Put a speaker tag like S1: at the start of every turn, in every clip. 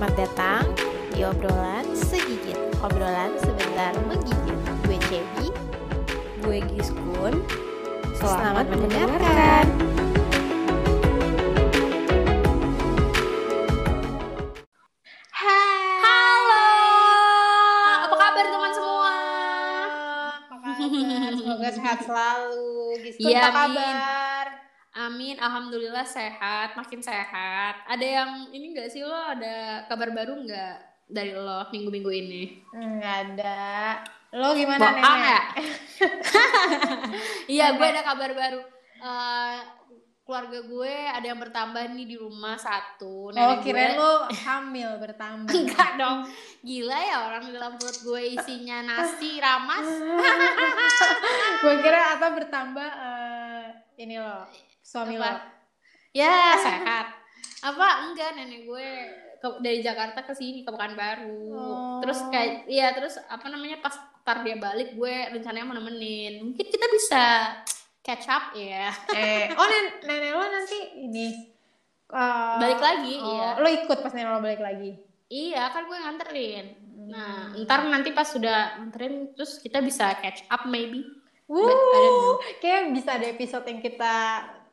S1: Selamat datang di obrolan segigit. Obrolan sebentar menggigit. Gue Cebi.
S2: Gue Giskun.
S1: Selamat, mendengarkan. Hai.
S2: Halo. Apa kabar teman semua?
S1: Apa kabar? Semoga sehat selalu. Giskun
S2: Iya,
S1: apa kabar?
S2: Amin, alhamdulillah sehat, makin sehat. Ada yang ini enggak sih lo ada kabar baru nggak dari lo minggu-minggu ini?
S1: Enggak ada. Lo gimana
S2: Bohong
S1: nenek?
S2: ya? Iya, gue ada kabar baru. Eh, keluarga gue ada yang bertambah nih di rumah satu.
S1: Oh,
S2: Nenek
S1: kirain
S2: gue-
S1: lo hamil bertambah.
S2: Enggak dong. Gila ya orang di dalam perut gue isinya nasi ramas.
S1: gue kira apa bertambah eh, ini lo suami
S2: Apa?
S1: lo.
S2: Ya, sehat. Apa enggak nenek gue ke- dari Jakarta ke sini ke Pekanbaru.
S1: Oh.
S2: Terus kayak iya terus apa namanya pas tar dia balik gue rencananya mau nemenin. Mungkin kita bisa catch up ya.
S1: Eh, oh nen nenek lo nanti ini eh,
S2: Balik lagi,
S1: oh,
S2: iya.
S1: Lo ikut pas nenek lo balik lagi.
S2: Iya, kan gue nganterin. Nah,
S1: Hmm.
S2: ntar nanti pas sudah nganterin terus kita bisa catch up maybe.
S1: Wuh, kayak bisa ada episode yang kita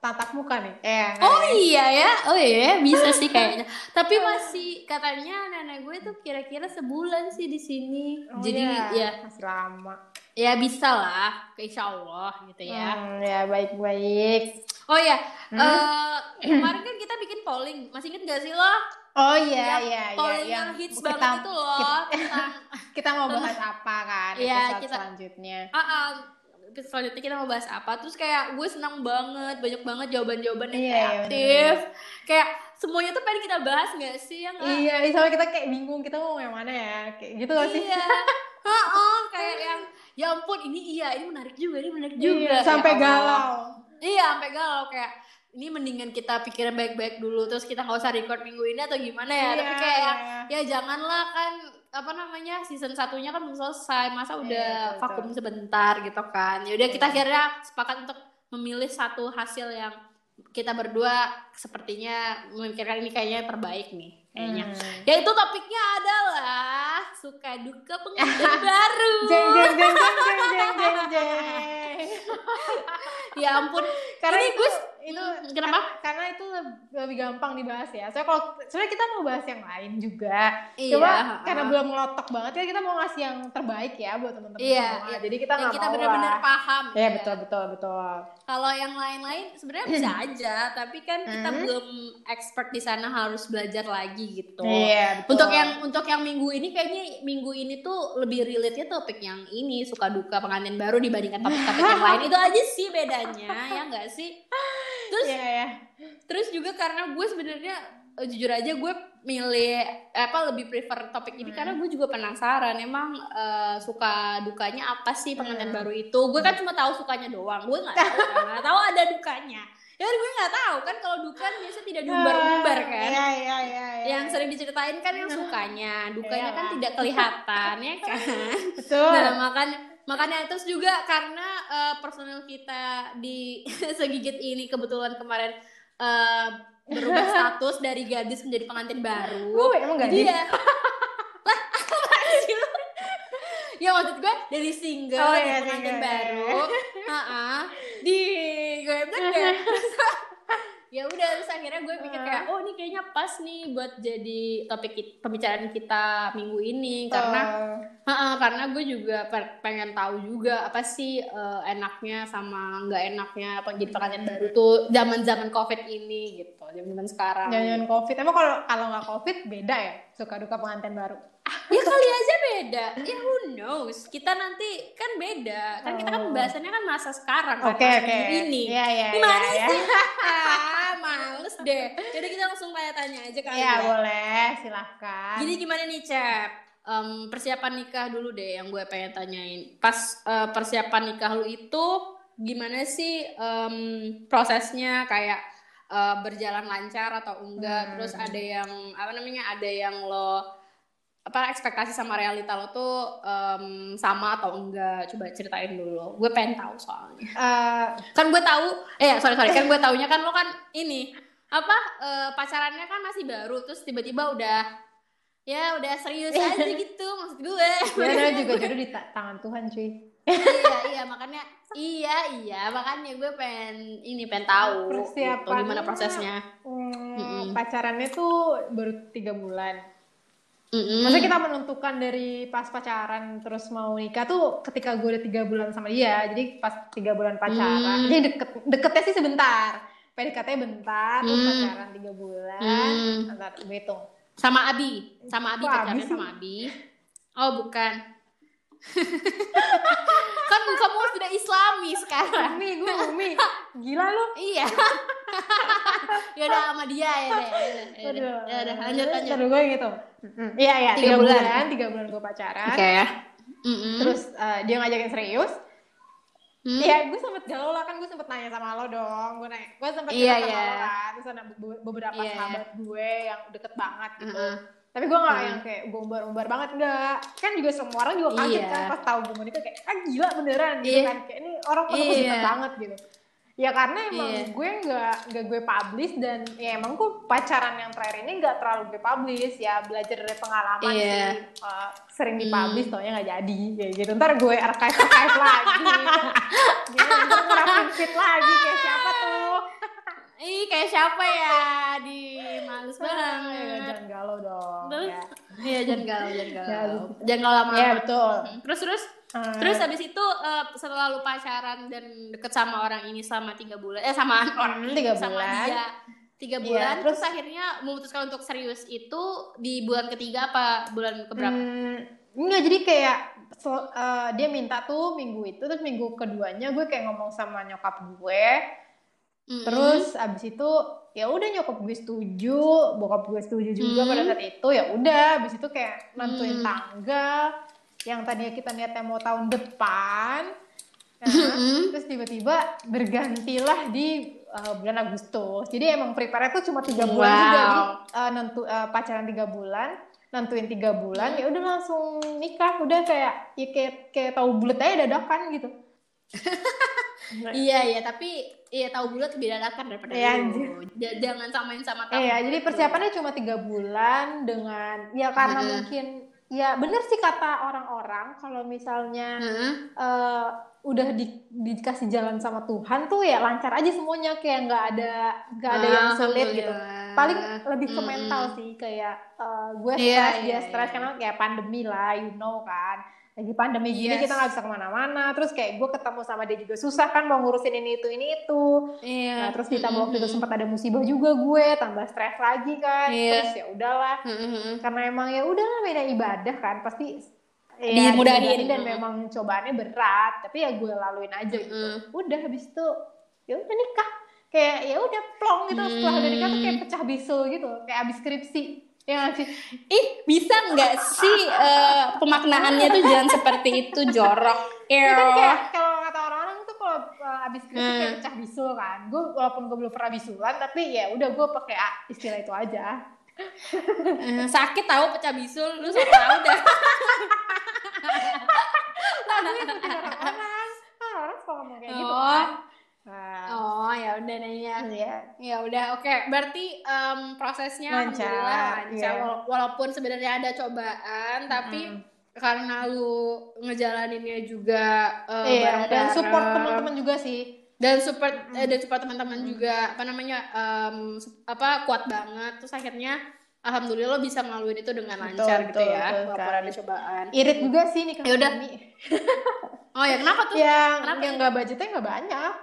S1: tatap muka nih. Eh,
S2: Oh
S1: ya?
S2: iya ya, oh iya bisa sih kayaknya. Tapi masih katanya nenek gue tuh kira-kira sebulan sih di sini.
S1: Oh,
S2: Jadi
S1: iya.
S2: ya
S1: masih lama.
S2: ya bisa lah, insya Allah gitu ya.
S1: Hmm, ya baik-baik.
S2: Oh ya,
S1: Hmm?
S2: eh, kemarin kan kita bikin polling, masih inget gak sih lo?
S1: Oh iya iya iya
S2: polling yang hits banget itu loh tentang
S1: kita mau bahas apa kan
S2: Iya, kita-
S1: selanjutnya.
S2: ah, ah, episode selanjutnya kita mau bahas apa? Terus kayak gue senang banget, banyak banget jawaban-jawaban yang
S1: Iya, iya,
S2: kreatif. Kayak semuanya tuh pengen kita bahas gak sih? Ya nggak?
S1: Iya, soalnya kita kayak bingung kita mau yang mana ya, kayak gitu gak sih?
S2: Iya. Heeh, kayak yang ya ampun ini iya, ini menarik juga, ini menarik juga.
S1: Iya, sampai
S2: Ya
S1: galau.
S2: Iya, sampai galau kayak ini mendingan kita pikirin baik-baik dulu terus kita nggak usah record minggu ini atau gimana ya. Tapi
S1: Iya,
S2: kayak yang,
S1: iya.
S2: ya janganlah kan apa namanya season satunya kan belum selesai masa udah
S1: Iya,
S2: vakum sebentar gitu kan. Ya udah kita akhirnya sepakat untuk memilih satu hasil yang kita berdua sepertinya memikirkan ini kayaknya terbaik nih kayaknya.
S1: Hmm.
S2: Yaitu topiknya adalah suka duka pengantin baru.
S1: Jeng jeng jeng jeng jeng jeng jeng.
S2: ya ampun.
S1: Karena
S2: Ini
S1: itu
S2: gue
S1: itu
S2: Hmm, kenapa?
S1: Karena itu leb- lebih gampang dibahas ya. Soalnya kalau sebenarnya kita mau bahas yang lain juga.
S2: Iya,
S1: Coba
S2: ha-ha.
S1: karena belum ngelotok banget ya kita mau ngasih yang terbaik ya buat teman-teman
S2: Iya,
S1: semua.
S2: iya.
S1: Jadi kita nggak
S2: kita
S1: mau
S2: benar-benar paham.
S1: Iya
S2: ya.
S1: betul betul betul.
S2: Kalau yang lain-lain sebenarnya bisa aja, tapi kan kita
S1: Hmm.
S2: belum expert di sana harus belajar lagi gitu.
S1: Iya betul.
S2: Untuk yang untuk yang minggu ini kayaknya minggu ini tuh lebih relate-nya topik yang ini suka duka pengantin baru dibandingkan topik-topik yang lain itu aja sih bedanya ya enggak sih? Terus
S1: Iya ya.
S2: terus juga karena gue sebenarnya eh, jujur aja gue milih apa lebih prefer topik ini
S1: Hmm.
S2: karena gue juga penasaran emang eh, suka dukanya apa sih pengantin
S1: Hmm.
S2: baru itu gue kan cuma tahu sukanya doang gue nggak tahu kan, nggak tahu ada dukanya ya gue nggak tahu kan kalau duka biasa tidak diumbar-umbar kan
S1: Iya iya iya. iya.
S2: yang sering diceritain kan yang sukanya dukanya kan
S1: Iyalah.
S2: tidak kelihatan ya kan
S1: betul.
S2: Nah, makanya makanya terus juga karena eh, personel kita di segigit ini kebetulan kemarin eh, berubah status dari gadis menjadi pengantin baru.
S1: Uh, emang gadis?
S2: ya lah ya maksud gue dari single
S1: Oh, iya,
S2: pengantin
S1: single.
S2: baru, Heeh. di gue bilang ya udah terus akhirnya gue pikir kayak oh ini kayaknya pas nih buat jadi topik pembicaraan kita minggu ini. Karena
S1: Oh.
S2: Ha-ha, karena gue juga pe- pengen tahu juga apa sih eh, enaknya sama nggak enaknya apa jadi pengantin baru tuh zaman zaman covid ini gitu zaman zaman sekarang.
S1: Jangan covid. Emang kalau kalau nggak covid beda ya? Suka duka pengantin baru.
S2: ya kali aja beda. Ya who knows kita nanti kan beda kan kita kan
S1: Oh.
S2: pembahasannya kan masa sekarang kan,
S1: Oke
S2: masa
S1: oke.
S2: minggu ini
S1: Iya iya.
S2: gimana
S1: iya,
S2: sih
S1: iya.
S2: ah males deh jadi kita langsung tanya-tanya aja kali
S1: Iya
S2: ya
S1: boleh silahkan.
S2: Jadi gimana nih Cep? Em, persiapan nikah dulu deh yang gue pengen tanyain. Pas eh, persiapan nikah lu itu gimana sih em, prosesnya kayak eh, berjalan lancar atau enggak?
S1: Hmm.
S2: Terus ada yang apa namanya? Ada yang lo apa ekspektasi sama realita lo tuh em, sama atau enggak? Coba ceritain dulu. Gue pengen tahu soalnya.
S1: Eh,
S2: Kan gue tahu, eh sorry sorry kan gue taunya kan lo kan ini apa eh, pacarannya kan masih baru terus tiba-tiba udah ya udah serius aja gitu maksud gue
S1: Ya juga jodoh di ta- tangan Tuhan cuy.
S2: iya iya makanya iya iya makanya gue pengen ini pengen tahu gitu,
S1: Persiapannya-
S2: gimana prosesnya
S1: Hmm,
S2: Mm-mm.
S1: pacarannya tuh baru tiga bulan.
S2: Mm-mm.
S1: Maksudnya kita menentukan dari pas pacaran terus mau nikah tuh ketika gue udah tiga bulan sama dia. Jadi pas tiga bulan pacaran.
S2: Hmm.
S1: Jadi deket deketnya sih sebentar. PDKT bentar, terus
S2: Hmm.
S1: pacaran tiga bulan.
S2: Hmm.
S1: Ntar gue hitung.
S2: sama Abi sama Abi
S1: Kok Abi
S2: sama Abi oh bukan kan kamu sudah Islami sekarang
S1: Umi, gue Umi. Gila lu.
S2: iya ya udah sama dia ya deh ya udah, ya ya lanjut lanjut
S1: Terus gue gitu. Iya, iya.
S2: Tiga
S1: Tiga,
S2: bulan.
S1: bulan. Tiga bulan gue pacaran.
S2: oke ya Mm-mm.
S1: Terus eh, dia ngajakin serius.
S2: Hmm?
S1: Iya, gue sempet galau lah kan gue sempet nanya sama lo dong. Gue nanya, gue sempet
S2: Iya,
S1: cerita sama
S2: iya.
S1: lo kan. Terus ada be- beberapa
S2: iya.
S1: sahabat gue yang deket banget gitu. Tapi gue gak
S2: Hmm.
S1: yang kayak gue umbar-umbar banget enggak. Kan juga semua orang juga kaget
S2: Iya.
S1: kan pas tahu gue mau nikah kayak ah gila beneran gitu
S2: Iya.
S1: kan. Kayak ini orang pada
S2: Iya.
S1: positif banget gitu. Ya karena emang
S2: Iya.
S1: gue nggak nggak gue publish dan ya emang gue pacaran yang terakhir ini nggak terlalu gue publish ya belajar dari pengalaman
S2: Iya.
S1: sih Uh, sering dipublish
S2: Hmm.
S1: taunya nggak jadi kayak gitu ntar gue archive archive lagi gitu ntar ngerapin feed lagi kayak siapa tuh
S2: Ih, kayak siapa ya? Di males
S1: ya,
S2: banget.
S1: Galau dong
S2: Terus?
S1: ya.
S2: Iya, jangan galau, jangan galau.
S1: Ya,
S2: Jangan galau lama.
S1: ya betul
S2: Terus terus
S1: Uh,
S2: terus habis itu eh, setelah lu pacaran dan deket sama orang ini selama tiga bulan eh sama orang
S1: Hmm,
S2: ini
S1: tiga
S2: sama
S1: bulan.
S2: dia tiga
S1: Iya,
S2: bulan
S1: terus-
S2: terus, akhirnya memutuskan untuk serius itu di bulan ketiga apa bulan keberapa?
S1: Hmm, enggak jadi kayak so- uh, dia minta tuh minggu itu terus minggu keduanya gue kayak ngomong sama nyokap gue
S2: Mm-mm.
S1: terus abis itu ya udah nyokap gue setuju bokap gue setuju juga
S2: Hmm.
S1: pada saat itu ya udah abis itu kayak nentuin
S2: Hmm.
S1: tanggal yang tadinya kita niatnya mau tahun depan nah,
S2: Mm-mm.
S1: terus tiba-tiba bergantilah di uh, bulan Agustus jadi emang prepare tuh cuma tiga bulan
S2: Wow.
S1: juga uh, nentu uh, pacaran tiga bulan nentuin tiga bulan ya udah langsung nikah udah kayak ya kayak kayak tahu bulat aja dadakan gitu
S2: Iya iya tapi iya tahu bulat lebih dadakan daripada
S1: Iya,
S2: Jangan samain sama tahu.
S1: Iya, jadi
S2: bulat.
S1: persiapannya cuma tiga bulan dengan ya karena mungkin ya bener sih kata orang-orang kalau misalnya
S2: Heeh.
S1: eh, udah di- dikasih jalan sama Tuhan tuh ya lancar aja semuanya kayak nggak ada nggak ada yang sulit gitu.
S2: Alhamdulillah.
S1: Paling lebih ke mental sih kayak eh, gue
S2: Iya,
S1: stres
S2: iya,
S1: dia stres
S2: iya.
S1: karena kayak pandemi lah, you know kan. Lagi pandemi gini
S2: Yes.
S1: kita nggak bisa ke mana-mana. Terus kayak gue ketemu sama dia juga susah kan mau ngurusin ini itu ini itu.
S2: Iya.
S1: Nah, terus ditambah waktu itu sempat ada musibah juga gue, tambah stres lagi kan.
S2: Iya.
S1: Terus ya udahlah,
S2: Mm-mm.
S1: karena emang ya udahlah beda ibadah kan, pasti
S2: Dimudahin.
S1: dan
S2: Mm.
S1: memang cobaannya berat, tapi ya gue laluin aja gitu.
S2: Mm.
S1: Udah habis itu ya udah nikah. Kayak ya udah plong gitu setelah udah nikah tuh kayak
S2: Hmm.
S1: pecah bisul gitu, kayak abis skripsi. Ya sih?
S2: Ih, bisa nggak sih eh, pemaknaannya tuh jangan seperti itu jorok.
S1: Ya kan kayak kalau kata orang-orang tuh kalau uh, abis skripsi kayak
S2: Hmm.
S1: pecah bisul kan. Gue walaupun gue belum pernah bisulan, tapi ya udah gue pakai ah, istilah itu aja.
S2: Eh, sakit tahu pecah bisul, lu sok tahu dah.
S1: Nah, gue ikutin orang-orang. Kan orang suka ngomong kayak gitu
S2: Oh.
S1: kan. Nah,
S2: Oh, ya udah nanya.
S1: iya.
S2: Ya udah, oke. Berarti em, prosesnya
S1: Lancar,
S2: alhamdulillah lancar. Wala- Walaupun sebenarnya ada cobaan, tapi
S1: Mm.
S2: karena lu ngejalaninnya juga eh,
S1: Iya, dan
S2: bareng-bareng.
S1: support teman-teman juga sih.
S2: dan support eh, dan support teman-teman juga apa namanya sup- apa kuat banget terus akhirnya alhamdulillah lo bisa ngelaluin itu dengan
S1: Betul,
S2: lancar gitu
S1: betul,
S2: ya
S1: betul sekali.
S2: ada cobaan
S1: Irit juga sih nih
S2: Ya udah. oh ya kenapa tuh
S1: Yang
S2: Kenapa
S1: yang nggak budgetnya nggak banyak.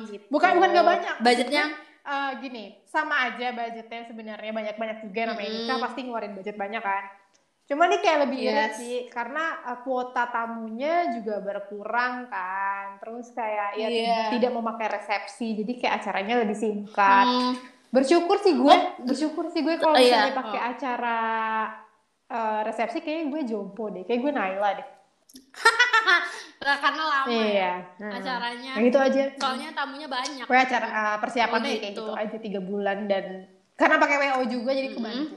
S2: Oh gitu
S1: Bukan bukan nggak banyak.
S2: budgetnya
S1: Eh, gini, sama aja budgetnya sebenarnya banyak-banyak juga namanya nikah pasti ngeluarin budget banyak kan. Cuma nih kayak lebih irit
S2: Yes.
S1: sih karena eh, kuota tamunya juga berkurang kan. Terus kayak ya
S2: Iya.
S1: tidak memakai resepsi, jadi kayak acaranya lebih singkat.
S2: Hmm,
S1: Bersyukur sih gue, bersyukur sih gue kalau
S2: Oh, iya.
S1: misalnya pakai
S2: Oh.
S1: acara eh, resepsi kayaknya gue jompo deh, kayak gue Naila deh.
S2: Nah, karena lama ya
S1: Iya. Hmm.
S2: acaranya
S1: Kayak gitu aja.
S2: soalnya tamunya banyak
S1: Gue acara eh, persiapan kayak
S2: gitu.
S1: aja tiga bulan dan karena pakai WO juga jadi kebantu.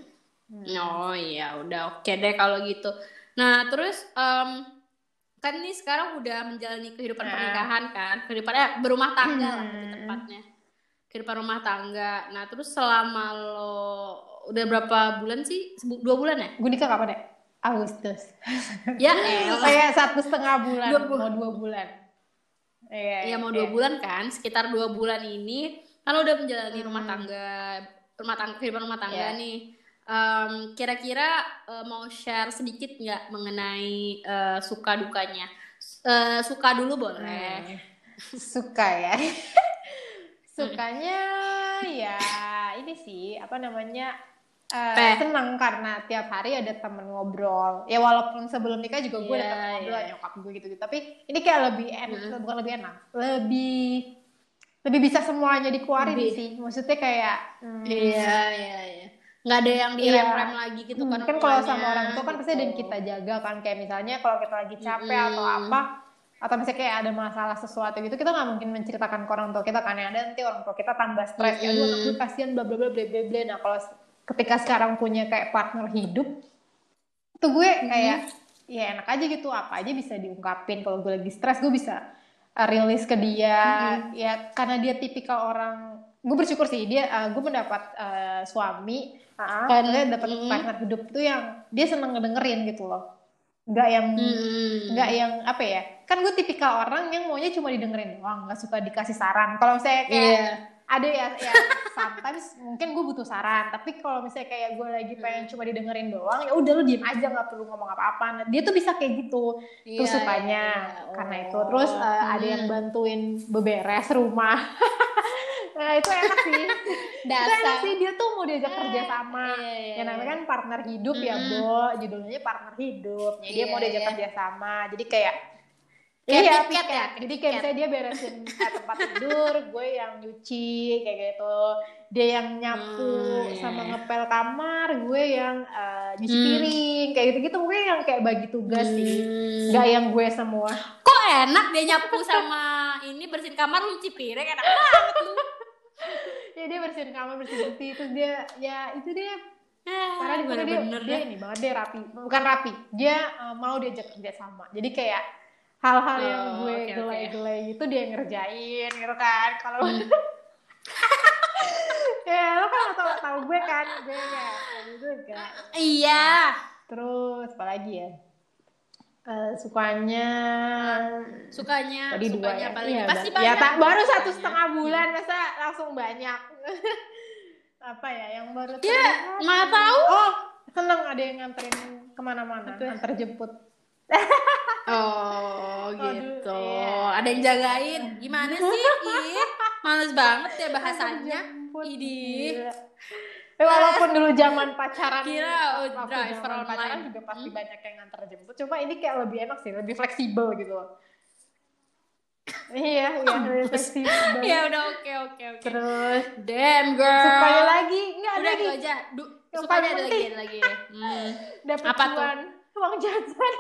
S2: Oh iya, udah oke deh kalau gitu. Nah, terus em, kan nih sekarang udah menjalani kehidupan
S1: Nah.
S2: pernikahan kan, kehidupan eh, berumah tangga lah lebih
S1: Hmm.
S2: tepatnya. Kehidupan rumah tangga. Nah, terus selama lo udah berapa bulan sih? Dua bulan ya?
S1: Gue nikah kapan ya? Agustus.
S2: Ya elah.
S1: Kayak satu setengah bulan,
S2: Dua bu-
S1: mau dua bulan. Iya,
S2: Iya mau
S1: iya.
S2: dua bulan kan, sekitar dua bulan ini kan udah menjalani
S1: Hmm.
S2: rumah tangga, rumah tangga kehidupan rumah tangga
S1: Iya.
S2: nih. Em, kira-kira eh, mau share sedikit nggak mengenai eh, suka dukanya? Eh, suka dulu boleh.
S1: Hmm. Suka ya. Sukanya ya ini sih apa namanya eh,
S2: Teh.
S1: senang karena tiap hari ada temen ngobrol. Ya walaupun sebelum nikah juga gue ada
S2: Iya,
S1: temen ngobrol
S2: iya.
S1: nyokap gue gitu, Tapi ini kayak lebih enak,
S2: Hmm.
S1: bukan lebih enak, lebih lebih bisa semuanya dikeluarin
S2: Lebih.
S1: sih. Maksudnya kayak hmm,
S2: Iya iya iya. Nggak ada yang direm-rem lagi gitu kan?
S1: Hmm, kan kalau sama orang tua kan pasti ada yang
S2: gitu.
S1: kita jaga kan kayak misalnya kalau kita lagi capek
S2: Mm-mm.
S1: atau apa atau misalnya kayak ada masalah sesuatu gitu kita nggak mungkin menceritakan ke orang tua kita kan yang ada nanti orang tua kita tambah stres ya aduh anak gue kasihan bla bla bla bla bla bla nah kalau ketika sekarang punya kayak partner hidup tuh gue kayak ya enak aja gitu apa aja bisa diungkapin. Kalau gue lagi stres gue bisa uh, rilis ke dia. Ya karena dia tipikal orang gue bersyukur sih dia uh, gue mendapat uh, suami. Uh,
S2: Kan,
S1: dia dapat
S2: mm.
S1: partner hidup tuh yang dia seneng ngedengerin gitu loh. Nggak yang
S2: Mm-mm.
S1: nggak yang apa ya kan gue tipikal orang yang maunya cuma didengerin doang nggak suka dikasih saran. Kalau misalnya kayak
S2: Iya.
S1: Ada ya ya sometimes mungkin gue butuh saran tapi kalau misalnya kayak gue lagi pengen cuma didengerin doang ya udah lu diem aja nggak perlu ngomong apa-apa nah, dia tuh bisa kayak gitu
S2: Iya,
S1: tuh sukanya
S2: iya, iya.
S1: karena
S2: Oh.
S1: itu terus uh, ada yang
S2: Hmm.
S1: bantuin beberes rumah nah itu enak sih itu enak
S2: Dasar.
S1: sih dia tuh mau diajak kerja sama
S2: Iya, iya,
S1: yang namanya
S2: iya.
S1: kan partner hidup ya
S2: Mm-mm.
S1: Bo judulnya partner hidup jadi dia
S2: Iya,
S1: mau diajak
S2: iya.
S1: kerja sama jadi kayak
S2: Kayak
S1: iya
S2: tiket. ya,
S1: jadi kayak misalnya dia beresin eh, tempat tidur gue yang nyuci kayak gitu dia yang nyapu
S2: Hmm, iya,
S1: sama
S2: iya.
S1: ngepel kamar gue yang eh, nyuci
S2: Hmm.
S1: piring kayak gitu gitu gue yang kayak bagi tugas sih
S2: Hmm.
S1: nggak yang gue semua
S2: Kok enak dia nyapu sama ini bersihin kamar lu cuci piring enak banget lu.
S1: ya dia bersihin kamar bersih bersih terus dia ya itu dia karena
S2: Ah,
S1: di dia,
S2: bener-bener
S1: dia
S2: dah.
S1: ini banget dia rapi bukan rapi dia uh, mau diajak kerja sama jadi kayak hal-hal yang
S2: Oh,
S1: gue
S2: oke, oke.
S1: gelai-gelai itu dia ngerjain gitu kan kalau
S2: Hmm.
S1: ya lo kan tau tau gue kan gue gitu kan
S2: Iya.
S1: terus apa lagi ya Eh, sukanya
S2: Sukanya,
S1: tadi dua ya
S2: paling
S1: Iya,
S2: pasti
S1: ba-
S2: banyak.
S1: ya tak baru satu setengah bulan masa langsung banyak apa ya yang baru
S2: Ya, nggak tahu.
S1: oh seneng ada yang nganterin ke
S2: mana-mana
S1: antar jemput
S2: Oh,
S1: Aduh,
S2: gitu.
S1: iya.
S2: Ada yang jagain. Gimana sih? Ih, males banget ya bahasanya. Idih.
S1: gila. Eh, walaupun dulu zaman pacaran
S2: Kira,
S1: waktu
S2: driver
S1: zaman pacaran juga pasti
S2: Hmm.
S1: banyak yang nganter jemput cuma ini kayak lebih enak sih lebih fleksibel gitu loh iya iya lebih fleksibel
S2: Ya udah oke oke oke.
S1: terus
S2: Damn girl.
S1: sukanya lagi nggak ada
S2: Udah
S1: lagi
S2: aja. Du,
S1: paling
S2: ada lagi ada lagi. Hmm.
S1: dapat
S2: Apa tuh?
S1: Uang jajan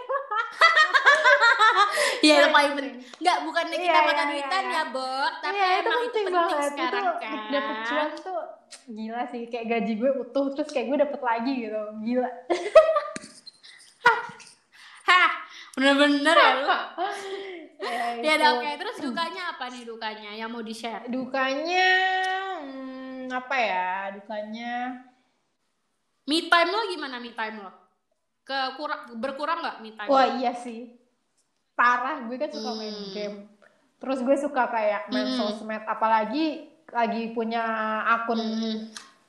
S2: Iya yang paling penting. Enggak bukannya kita
S1: Iya,
S2: mata
S1: iya,
S2: duitan
S1: iya.
S2: ya, Bo. Tapi
S1: Iya,
S2: emang itu penting,
S1: banget.
S2: sekarang
S1: itu
S2: kan.
S1: dapet cuan tuh gila sih kayak gaji gue utuh terus kayak gue dapet lagi gitu gila
S2: Hah, bener-bener ya lu.
S1: ya,
S2: Ya
S1: itu.
S2: udah oke. Terus dukanya apa nih dukanya yang mau di-share?
S1: dukanya hmm, apa ya dukanya
S2: Me time lo gimana me time lo? Ke kurang berkurang nggak me time?
S1: wah iya sih parah gue kan suka main
S2: Hmm.
S1: game terus gue suka kayak main
S2: Hmm.
S1: sosmed apalagi lagi punya akun
S2: Hmm.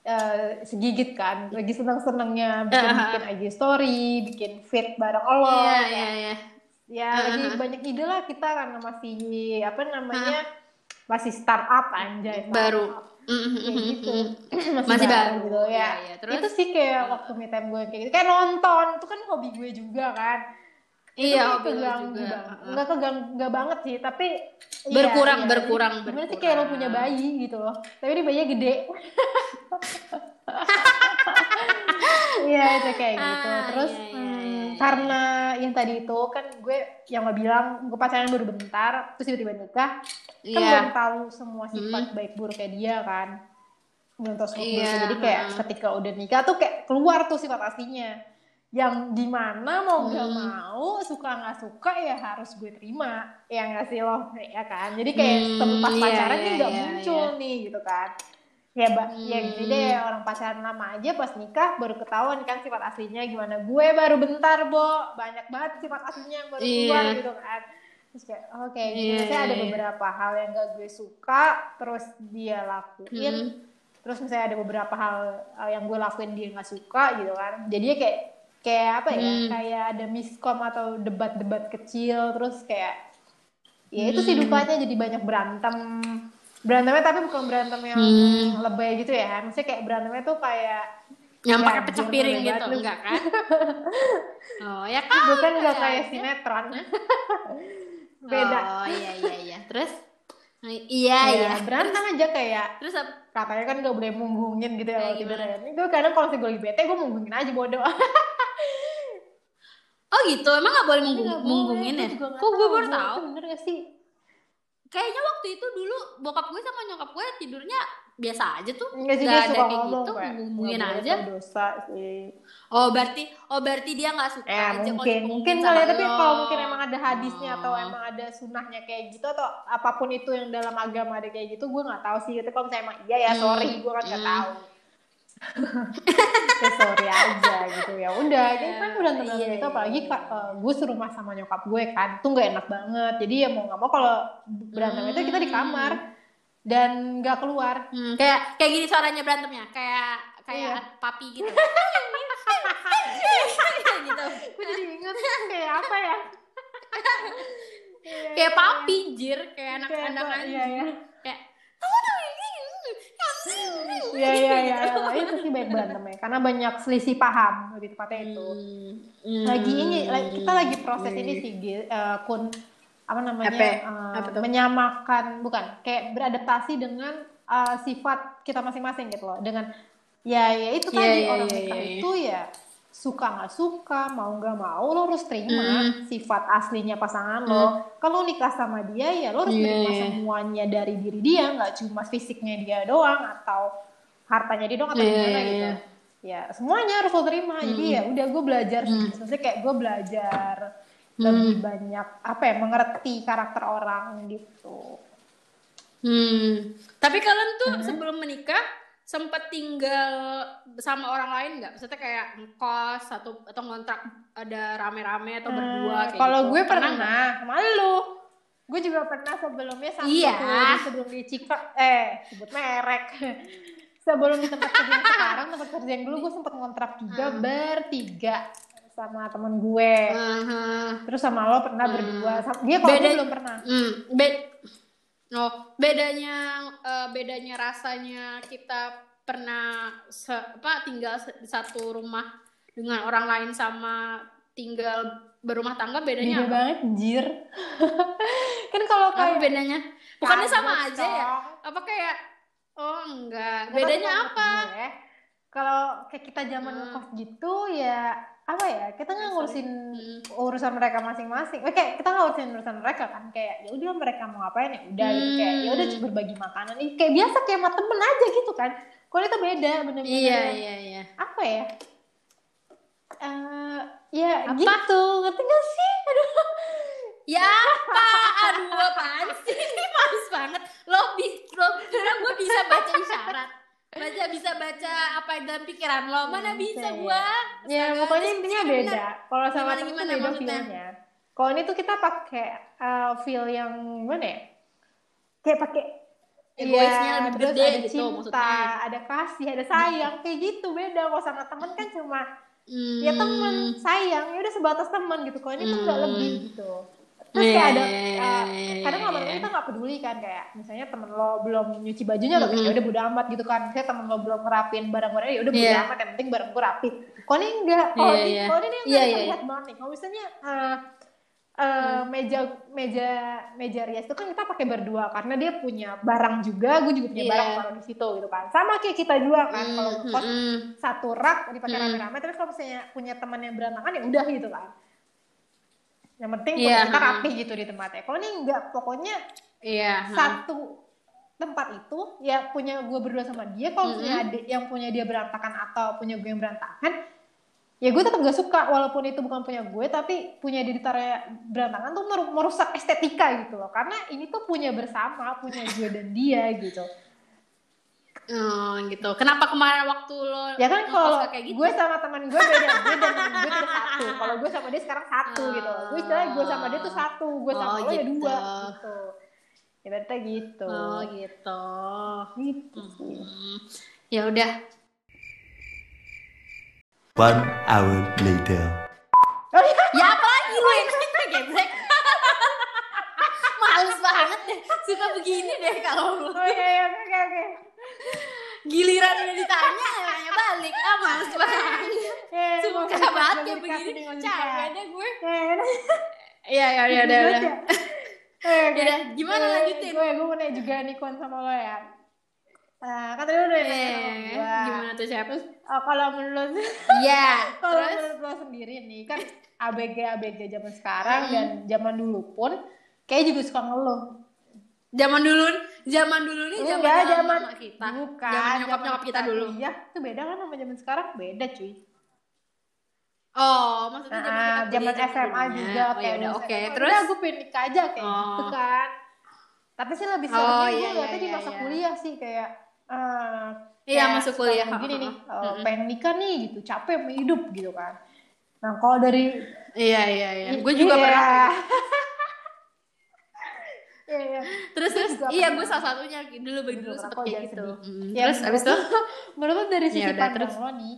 S1: eh, segigit kan lagi seneng senengnya bikin bikin IG story bikin feed bareng Allah
S2: Iya
S1: kayak
S2: iya iya.
S1: ya
S2: Ah,
S1: lagi
S2: ah.
S1: banyak ide lah kita karena masih apa namanya masih startup anjay
S2: Baru.
S1: startup.
S2: Mm,
S1: kayak
S2: mm,
S1: gitu
S2: mm.
S1: masih,
S2: Masih
S1: baru gitu ya
S2: Iya, iya. Terus?
S1: itu sih kayak waktu me time gue kayak gitu kayak nonton itu kan hobi gue juga kan
S2: Iya,
S1: itu keganggu
S2: juga.
S1: banget.
S2: Heeh.
S1: nggak keganggu nggak banget sih tapi iya,
S2: Berkurang,
S1: iya.
S2: berkurang,
S1: gimana sih kayak lo punya bayi gitu loh tapi ini bayinya gede Iya itu kayak gitu.
S2: Ah,
S1: Terus
S2: iya, iya,
S1: hmm,
S2: iya, iya.
S1: karena yang tadi itu kan gue yang lo bilang gue pacaran baru bentar, terus tiba-tiba nikah, kan
S2: Iya.
S1: belum tahu semua sifat baik buruknya dia kan, belum tahu sifat
S2: Iya,
S1: buruknya. Jadi kayak
S2: heeh.
S1: ketika udah nikah tuh kayak keluar tuh sifat aslinya. Yang di mana mau gak
S2: Hmm.
S1: mau, suka nggak suka ya harus gue terima, ya nggak sih lo, ya kan. Jadi kayak
S2: Hmm,
S1: tempat
S2: iya,
S1: pacaran
S2: iya,
S1: nih nggak
S2: iya,
S1: muncul nih gitu kan. ya mbak ya gini deh orang pacaran lama aja pas nikah baru ketahuan kan sifat aslinya gimana gue baru bentar bo banyak banget sifat aslinya yang baru keluar
S2: Iya.
S1: gitu kan terus kayak oke gitu
S2: Iya,
S1: Maksudnya ada
S2: iya.
S1: beberapa hal yang gak gue suka terus dia lakuin
S2: Hmm.
S1: terus misalnya ada beberapa hal uh, yang gue lakuin dia nggak suka gitu kan jadinya kayak kayak apa ya
S2: Hmm.
S1: kayak ada miskom atau debat-debat kecil terus kayak ya itu sih
S2: Hmm.
S1: dukanya jadi banyak berantem berantemnya tapi bukan berantem yang
S2: Hmm.
S1: lebay gitu ya maksudnya kayak berantemnya tuh kayak
S2: yang
S1: Ya,
S2: pakai pecah piring gitu enggak kan oh ya kan
S1: bukan nggak
S2: ya.
S1: kayak sinetron beda.
S2: Oh iya iya iya. Terus? Iya
S1: Ya,
S2: iya.
S1: berantem aja kayak
S2: terus
S1: katanya kan gak boleh munggungin gitu ya kalau tidur ya. Gue kadang kalau gue lagi bete gue munggungin aja bodoh.
S2: oh gitu? Emang nggak boleh munggung,
S1: boleh,
S2: munggungin ya? kok gue baru tahu?
S1: Itu bener gak sih?
S2: kayaknya waktu itu dulu bokap gue sama nyokap gue tidurnya biasa aja tuh Nggak
S1: dia
S2: ada
S1: suka
S2: kayak
S1: ngomong
S2: gitu, ngomongin
S1: "Nggak boleh
S2: aja."
S1: dosa sih.
S2: oh berarti oh berarti dia nggak suka
S1: Ya
S2: aja kalau
S1: mungkin,
S2: dipunggungin
S1: mungkin kali ya, tapi kalau mungkin emang ada hadisnya atau
S2: Oh.
S1: emang ada sunnahnya kayak gitu atau apa pun itu yang dalam agama ada kayak gitu, gue nggak tahu sih. Tapi kalau misalnya emang iya ya
S2: Hmm.
S1: sorry, gue kan nggak
S2: Hmm.
S1: tahu. ya sorry aja gitu ya udah jadi kan udah tenang itu
S2: iya,
S1: apalagi
S2: iya.
S1: Kak, eh, gue serumah sama nyokap gue kan tuh nggak enak banget jadi ya mau nggak mau kalau berantem itu kita di kamar dan nggak keluar.
S2: Hmm, kayak kayak gini suaranya berantemnya. Kayak kayak
S1: Iya.
S2: papi gitu. Gitu.
S1: Gue jadi inget kayak apa ya? Iya,
S2: kayak
S1: iya,
S2: papi jir. Kayak
S1: iya.
S2: anak-anak
S1: Kayak apa,
S2: anjing
S1: iya iya.
S2: Kayak kamu tuh ini
S1: iya iya iya. Iya. itu sih baik berantemnya. Karena banyak selisih paham lebih tepatnya itu.
S2: Hmm.
S1: lagi ini kita lagi proses ini sih Gil, eh, kun apa namanya
S2: Apa?
S1: eh,
S2: Apa
S1: menyamakan bukan kayak beradaptasi dengan eh, sifat kita masing-masing gitu loh dengan ya ya itu
S2: Iya,
S1: tadi
S2: iya,
S1: orang
S2: iya,
S1: nikah
S2: iya, iya.
S1: itu ya suka nggak suka mau nggak mau lo harus terima
S2: Hmm.
S1: sifat aslinya pasangan lo kalau nikah sama dia ya lo harus
S2: Iya,
S1: menerima
S2: iya.
S1: semuanya dari diri dia nggak cuma fisiknya dia doang atau hartanya dia doang atau
S2: Iya,
S1: gimana
S2: iya,
S1: gitu
S2: iya.
S1: ya semuanya harus lo terima jadi ya udah gue belajar sih maksudnya kayak gue belajar lebih banyak apa ya mengerti karakter orang gitu.
S2: Hmm. Tapi kalian tuh sebelum menikah sempat tinggal sama orang lain nggak? Maksudnya kayak ngkos atau atau ngontrak ada rame-rame atau berdua
S1: Hmm,
S2: kayak
S1: kalau
S2: gitu.
S1: gue
S2: Pernah
S1: pernah, malu. Gue juga pernah sebelumnya sama
S2: Iya.
S1: sebelum, sebelum di Cika eh sebut merek. Sebelum di tempat kerja yang sekarang tempat kerja yang dulu gue sempet ngontrak juga bertiga sama temen gue
S2: Aha.
S1: terus sama lo pernah berdua Sama- dia kalau
S2: Beda-
S1: belum pernah
S2: Hmm, bed Oh, bedanya eh, bedanya rasanya kita pernah se- apa tinggal di satu rumah dengan orang lain sama tinggal berumah tangga bedanya
S1: beda
S2: apa?
S1: banget jir kan kalau
S2: Apa
S1: kayak
S2: bedanya? Bukannya sama
S1: Kagak,
S2: aja ya? Apa kayak oh enggak.
S1: Nggak
S2: Bedanya apa?
S1: Kalau kayak kita zaman
S2: Hmm.
S1: ngekos gitu ya apa ya kita nggak ngurusin
S2: Hmm.
S1: urusan mereka masing-masing. Oke kita nggak ngurusin urusan mereka kan kayak ya udah mereka mau ngapain ya udah gitu kayak ya udah
S2: Hmm.
S1: cuma berbagi makanan Ih, kayak biasa kayak sama temen aja gitu kan. Kalau itu beda bener-bener.
S2: Iya, iya, iya.
S1: Apa ya? Eh ya
S2: Apa?
S1: gitu ngerti gak sih? Aduh.
S2: Ya apa? Aduh, apaan sih? Ini males banget. Lo, bi lo kira gue bisa baca isyarat? Baca bisa baca apa yang dalam pikiran lo? Mana
S1: Hmm,
S2: bisa
S1: iya.
S2: gue?
S1: Ya pokoknya intinya beda. Kalau sama
S2: Gimana-
S1: temen tuh
S2: gimana
S1: beda feelnya. Kalau ini tuh kita pakai uh, feel yang gimana ya? Kayak pakai Iya,
S2: lebih
S1: terus
S2: gede
S1: ada
S2: gitu
S1: cinta,
S2: maksudnya.
S1: ada kasih, ada sayang, kayak gitu beda. Kalau sama temen kan cuma
S2: Hmm.
S1: ya temen sayang, ya udah sebatas temen gitu. Kalau ini tuh nggak
S2: Hmm.
S1: lebih gitu. Terus
S2: Iya,
S1: kayak ada,
S2: iya,
S1: uh,
S2: iya,
S1: kadang
S2: iya,
S1: lama-lama kita nggak peduli kan kayak misalnya temen lo belum nyuci bajunya lo
S2: Mm-mm.
S1: ya udah bodo amat gitu kan. Misalnya temen lo belum ngerapin barang-barangnya ya udah bodo
S2: Iya.
S1: amat yang penting barang gue rapi. Kalau ini enggak, kalau
S2: Iya,
S1: ini
S2: iya.
S1: kalau ini
S2: Iya,
S1: enggak terlihat banget nih. Kalau misalnya uh, uh, meja meja meja rias itu kan kita pakai berdua karena dia punya barang juga, gue juga punya
S2: Iya.
S1: barang taruh di situ gitu kan. Sama kayak kita juga kan kalau
S2: Hmm,
S1: ngekos
S2: hmm.
S1: satu rak dipakai
S2: Hmm.
S1: rame-rame tapi kalau misalnya punya teman yang berantakan ya udah gitu kan. Yang penting
S2: Iya,
S1: kita
S2: ha.
S1: rapi gitu di tempatnya. Kalau ini enggak, pokoknya
S2: Iya. ha.
S1: satu tempat itu ya punya gue berdua sama dia kalau misalnya ada yang punya dia berantakan atau punya gue yang berantakan ya gue tetap gak suka walaupun itu bukan punya gue tapi punya dia ditaruh berantakan tuh meru- merusak estetika gitu loh karena ini tuh punya bersama punya gue dan dia gitu
S2: Oh gitu. Kenapa kemarin waktu lo
S1: ya kan kalau
S2: kayak gitu?
S1: gue sama teman gue beda gue dan teman gue itu satu kalau gue sama dia sekarang satu gitu gue istilahnya gue sama dia tuh satu gue sama
S2: Oh,
S1: lo ya
S2: gitu.
S1: dua gitu ibaratnya gitu
S2: Oh gitu.
S1: gitu sih
S2: Hmm. Ya udah.
S3: One hour later.
S1: oh iya
S2: Ya apa lagi lo yang geblek? Males banget deh. Suka begini deh kalau lo.
S1: oh iya iya oke oke
S2: Giliran udah ditanya nanya balik. Ah males banget. Suka banget kayak begini. Capek deh gue.
S1: Eh,
S2: Iya ya udah udah udah. Ya gimana lanjutin?
S1: Gue gue mau nanya juga nih Kon sama lo ya. Nah, kan tadi udah nanya
S2: Eh, gimana tuh siapa?
S1: Oh, kalau menurut
S2: Iya.
S1: kalau menurut lo sendiri nih kan ABG ABG zaman sekarang dan zaman dulu pun kayak juga suka ngeluh.
S2: Zaman dulu, zaman dulu nih zaman
S1: Enggak, zaman
S2: mama kita.
S1: Bukan.
S2: Zaman nyokap nyokap kita dulu.
S1: Iya, itu beda kan sama zaman sekarang beda cuy.
S2: Oh, maksudnya zaman
S1: Nah,
S2: kita
S1: zaman
S2: kuliah,
S1: SMA
S2: dulunya.
S1: juga
S2: Oh,
S1: kayak
S2: yaudah,
S1: lulus
S2: oke.
S1: SMA,
S2: Terus
S1: udah gue pengen nikah aja kayak
S2: Oh.
S1: gitu kan. Tapi sih lebih
S2: Oh,
S1: seringnya
S2: iya,
S1: gue
S2: iya,
S1: di
S2: iya,
S1: masa
S2: iya.
S1: kuliah sih kayak eh,
S2: Iya,
S1: kayak
S2: masuk kuliah.
S1: gini nih,
S2: Heeh.
S1: eh,
S2: Mm-mm.
S1: pengen nikah nih gitu, capek hidup gitu kan. Nah kalau dari
S2: Iya, iya, iya. Gue juga
S1: Iya.
S2: pernah.
S1: Iya, iya.
S2: Terus terus iya gue salah satunya dulu
S1: Gue
S2: dulu sempet kayak gitu. Mm.
S1: Ya,
S2: Terus abis itu
S1: menurut- dari sisi
S2: Ya
S1: pandang
S2: terus.
S1: lo nih,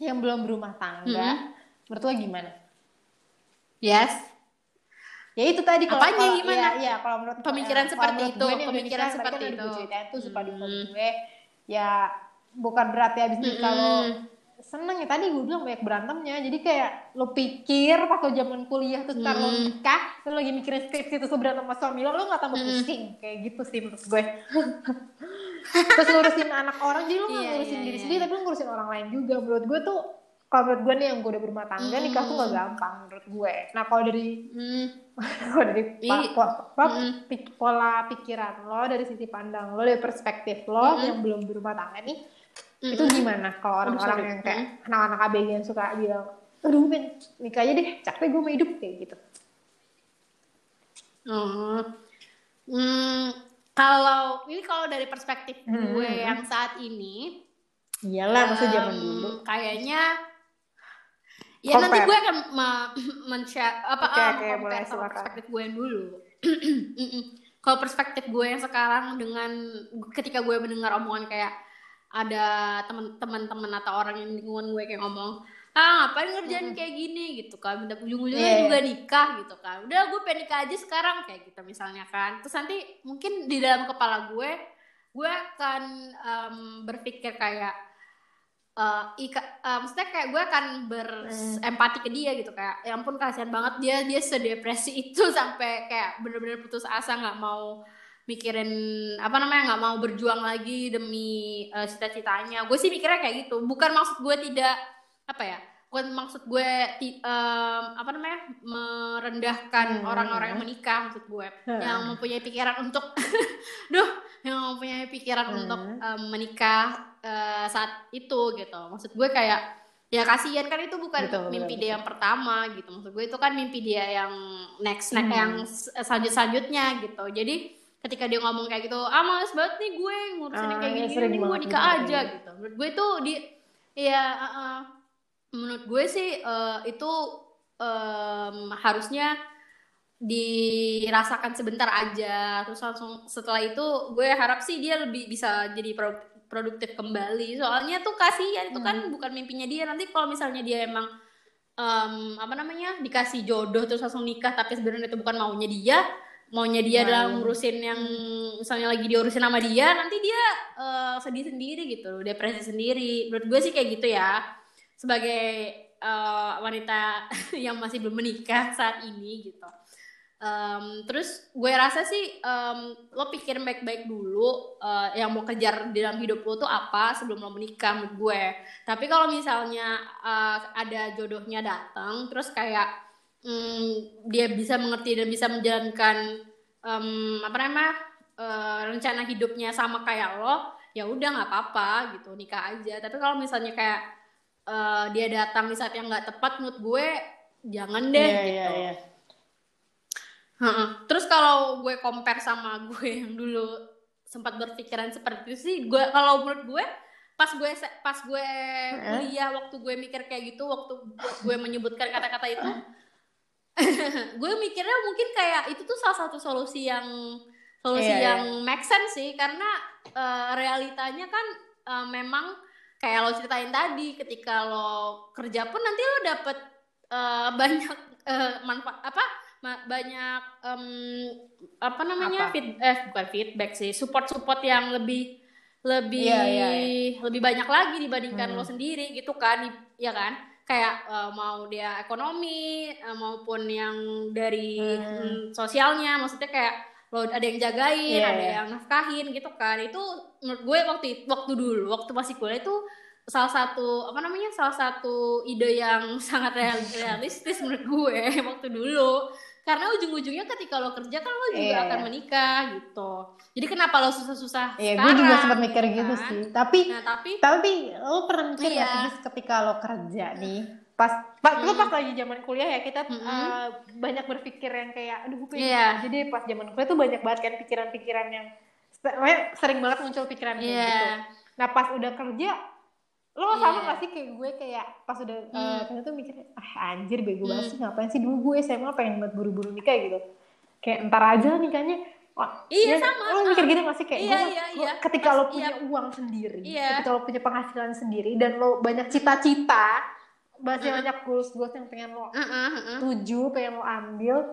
S1: yang belum berumah tangga,
S2: Mm-mm.
S1: menurut lo gimana?
S2: yes.
S1: Ya itu tadi kalau
S2: Apanya,
S1: kalau-
S2: gimana?
S1: Iya, iya, kalau menurut
S2: Pemikiran
S1: eh,
S2: seperti
S1: kalau menurut
S2: itu,
S1: gue
S2: pemikiran seperti itu.
S1: suka duka
S2: Hmm.
S1: gue. Ya bukan berarti abis lo
S2: Mm-mm.
S1: Seneng ya tadi gue bilang banyak berantemnya jadi kayak lo pikir pas lo zaman kuliah terus ntar lo nikah terus lo lagi mikirin skripsi terus lo berantem sama suami lo lo gak tambah
S2: Mm.
S1: pusing kayak gitu sih menurut gue terus ngurusin anak orang jadi lo gak
S2: Iya,
S1: ngurusin
S2: iya,
S1: diri
S2: iya.
S1: sendiri tapi lo ngurusin orang lain juga menurut gue tuh kalau menurut gue nih yang gue udah berumah tangga nikah tuh gak
S2: Mm.
S1: gampang menurut gue nah kalau dari
S2: Hmm.
S1: kalau dari
S2: Ih.
S1: pa- po- po-
S2: Mm.
S1: pik- pola pikiran lo dari sisi pandang lo dari perspektif lo
S2: Mm.
S1: yang belum berumah tangga nih Itu gimana kalau orang-orang yang kayak anak-anak ABG yang suka bilang aduh men nikah aja deh capek gue mau hidup kayak gitu
S2: Oh. Hmm, kalau ini kalau dari perspektif
S1: Hmm.
S2: gue yang saat ini,
S1: iyalah masa zaman dulu
S2: Kayaknya ya nanti
S1: Compare.
S2: gue akan me- men-share apa em,
S1: oke,
S2: compare sama perspektif gue yang dulu. Kalau perspektif gue yang sekarang dengan ketika gue mendengar omongan kayak ada teman-teman atau orang yang lingkungan gue kayak ngomong ah ngapain ngerjain kayak gini? Gitu kan Bentar ujung-ujungnya
S1: Iya, iya.
S2: juga nikah gitu kan. Udah gue pengen nikah aja sekarang kayak gitu misalnya kan. Terus nanti mungkin di dalam kepala gue gue akan em, berpikir kayak eh ika, eh, maksudnya kayak gue akan berempati ke dia gitu kayak ya ampun kasihan banget dia dia sedepresi itu sampai kayak bener-bener putus asa nggak mau mikirin apa namanya nggak mau berjuang lagi demi eh, cita-citanya gue sih mikirnya kayak gitu bukan maksud gue tidak apa ya bukan maksud gue ti- em, apa namanya merendahkan
S1: Hmm.
S2: orang-orang yang menikah maksud gue
S1: Hmm.
S2: yang mempunyai pikiran untuk duh yang mempunyai pikiran
S1: Hmm.
S2: untuk em, menikah eh, saat itu gitu maksud gue kayak ya kasihan kan itu bukan
S1: Betul,
S2: mimpi
S1: betul,
S2: dia yang pertama gitu maksud gue itu kan mimpi dia yang next next
S1: Hmm.
S2: yang selanjut selanjutnya gitu jadi ketika dia ngomong kayak gitu ah males banget nih gue ngurusin
S1: Ah,
S2: kayak
S1: iya,
S2: gini mending gue nikah
S1: gitu,
S2: aja
S1: kayak
S2: gitu. menurut gue itu di ya uh, uh, menurut gue sih uh, itu um, harusnya dirasakan sebentar aja. Terus langsung setelah itu gue harap sih dia lebih bisa jadi produk- produktif kembali. Soalnya tuh kasihan itu kan bukan mimpinya dia. Nanti kalau misalnya dia emang em, apa namanya dikasih jodoh terus langsung nikah tapi sebenarnya itu bukan maunya dia maunya dia
S1: Nah, iya.
S2: ngurusin yang misalnya lagi diurusin sama dia nanti dia eh, sedih sendiri gitu depresi sendiri. Menurut gue sih kayak gitu ya. Sebagai eh, wanita yang masih belum menikah saat ini gitu. Em, terus gue rasa sih em, lo pikir baik-baik dulu eh, yang mau kejar di dalam hidup lo tuh apa sebelum lo menikah menurut gue. Tapi kalau misalnya eh, ada jodohnya datang terus kayak mm, dia bisa mengerti dan bisa menjalankan em, apa namanya eh, rencana hidupnya sama kayak lo ya udah nggak apa-apa gitu nikah aja tapi kalau misalnya kayak eh, dia datang di saat yang nggak tepat menurut gue jangan deh
S1: Iya,
S2: gitu
S1: iya, iya.
S2: Heeh. Terus kalau gue compare sama gue yang dulu sempat berpikiran seperti itu sih gue kalau menurut gue pas gue pas gue kuliah waktu gue mikir kayak gitu waktu gue menyebutkan kata-kata itu gue mikirnya mungkin kayak itu tuh salah satu solusi yang solusi
S1: Iya, iya.
S2: yang make sense sih karena eh, realitanya kan eh, memang kayak lo ceritain tadi ketika lo kerja pun nanti lo dapet eh, banyak eh, manfaat apa ma- banyak em, apa namanya
S1: Apa?
S2: feed- eh bukan feedback sih support support yang lebih lebih
S1: Iya, iya,
S2: lebih banyak lagi dibandingkan
S1: Hmm.
S2: lo sendiri gitu kan ya kan kayak eh, mau dia ekonomi eh, maupun yang dari
S1: Hmm.
S2: mm, sosialnya maksudnya kayak lo ada yang jagain
S1: Iya,
S2: ada
S1: iya.
S2: yang nafkahin gitu kan itu menurut gue waktu waktu dulu waktu masih kuliah itu salah satu apa namanya salah satu ide yang sangat real- realistis menurut gue waktu dulu karena ujung-ujungnya ketika lo kerja kan lo juga
S1: Iya,
S2: akan
S1: iya.
S2: menikah gitu jadi kenapa lo susah-susah
S1: Iya, gue juga
S2: sekarang,
S1: sempat mikir
S2: gitu
S1: gitu
S2: kan?
S1: sih. Tapi
S2: nah tapi
S1: tapi lo pernah mikir nggak
S2: Iya.
S1: sih ketika lo kerja nih pas pas lo
S2: Hmm.
S1: pas lagi zaman kuliah ya kita
S2: Mm-mm.
S1: eh, banyak berpikir yang kayak aduh gue
S2: Iya.
S1: jadi pas zaman kuliah tuh banyak banget kan pikiran-pikiran yang sering banget muncul pikiran kayak
S2: Iya.
S1: gitu nah pas udah kerja lo
S2: Iya.
S1: sama gak sih kayak gue kayak pas udah eh,
S2: Hmm.
S1: kerja tuh mikir ah anjir bego banget
S2: Hmm.
S1: sih ngapain sih dulu gue SMA pengen banget buru-buru nikah gitu kayak ntar aja nikahnya Wah,
S2: Iya,
S1: ya,
S2: sama.
S1: Lo mikir gitu gak sih kayak
S2: Iya,
S1: gue,
S2: iya, iya.
S1: ketika
S2: Pas-
S1: lo punya
S2: iya.
S1: uang sendiri,
S2: Iya.
S1: ketika lo punya penghasilan sendiri dan lo banyak cita-cita, masih
S2: Mm.
S1: banyak goals goals yang pengen lo
S2: heeh.
S1: tuju, pengen lo ambil,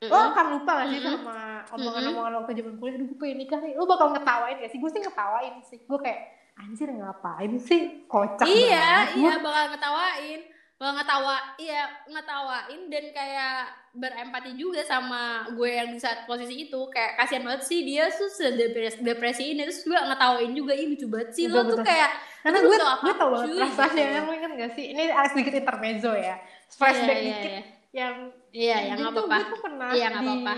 S1: lo akan lupa gak sih
S2: Mm-mm.
S1: sama omongan-omongan waktu zaman kuliah, aduh gue pengen nikah nih, lo bakal ngetawain gak sih? Gue sih ngetawain sih, gue kayak anjir ngapain sih, kocak
S2: iya
S1: banget.
S2: iya bakal ngetawain. Bakal ngetawa iya ngetawain dan kayak berempati juga sama gue yang di saat posisi itu. Kayak kasihan banget sih dia tuh sedepresi depresi ini. Terus juga ngetawain juga ih lucu banget sih lo.
S1: Betul,
S2: tuh kayak
S1: Karena gue,
S2: tau
S1: gue tau banget
S2: gitu.
S1: lo inget gak sih? Ini sedikit intermezzo ya, flashback
S2: iya,
S1: dikit
S2: iya,
S1: yang
S2: iya yang nggak
S1: tuh
S2: apa-apa
S1: gue tuh pernah
S2: Iya,
S1: di,
S2: apa-apa,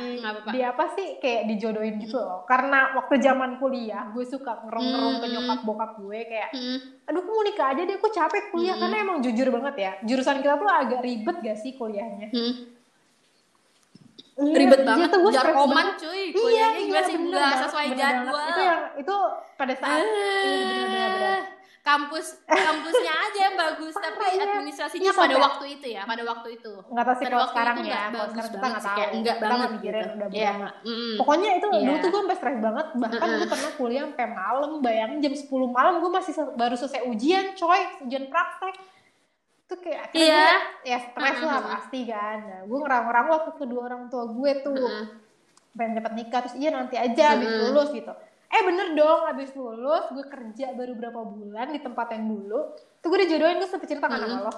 S1: di apa sih kayak dijodohin gitu loh. Karena waktu zaman kuliah gue suka ngerong-ngerong ke
S2: Hmm.
S1: nyokap bokap gue kayak,
S2: Hmm.
S1: aduh aku mau nikah aja deh, aku capek kuliah
S2: Hmm.
S1: karena emang jujur banget ya. Jurusan kita tuh agak ribet gak sih kuliahnya?
S2: Hmm.
S1: Iya,
S2: ribet
S1: iya
S2: banget
S1: stres
S2: jarkoman cuy
S1: Iya,
S2: kuliahnya gila
S1: iya,
S2: sih
S1: bener
S2: nggak
S1: banget,
S2: sesuai jadwal
S1: Itu yang itu pada saat iya,
S2: kampus kampusnya aja yang bagus tapi
S1: iya.
S2: administrasinya
S1: Iya,
S2: pada waktu itu ya pada waktu itu
S1: nggak tahu sih kalau sekarang ya,
S2: nggak
S1: kalau
S2: bagus
S1: sekarang kita nggak tahu. Kita
S2: banget
S1: nggak mikirin
S2: gitu.
S1: udah
S2: Iya,
S1: berapa.
S2: mm.
S1: Pokoknya itu dulu
S2: Iya.
S1: tuh gue sampai stres banget. Bahkan gue
S2: Mm-mm.
S1: pernah kuliah sampai malam. Bayangin jam 10 malam gue masih baru selesai ujian, coy. Ujian praktek. Itu kayak akhirnya
S2: Iya.
S1: gue, ya stres lah
S2: Mm-mm.
S1: pasti kan. Nah, gue ngerang-ngerang waktu kedua orang tua gue tuh.
S2: Mm-mm.
S1: Pengen cepet nikah. Terus iya nanti aja
S2: Mm-mm.
S1: lulus gitu. Eh bener dong habis lulus gue kerja baru berapa bulan di tempat yang dulu. Tuh gue dijodohin gue sempet cerita kan sama
S2: Mm-mm.
S1: lo.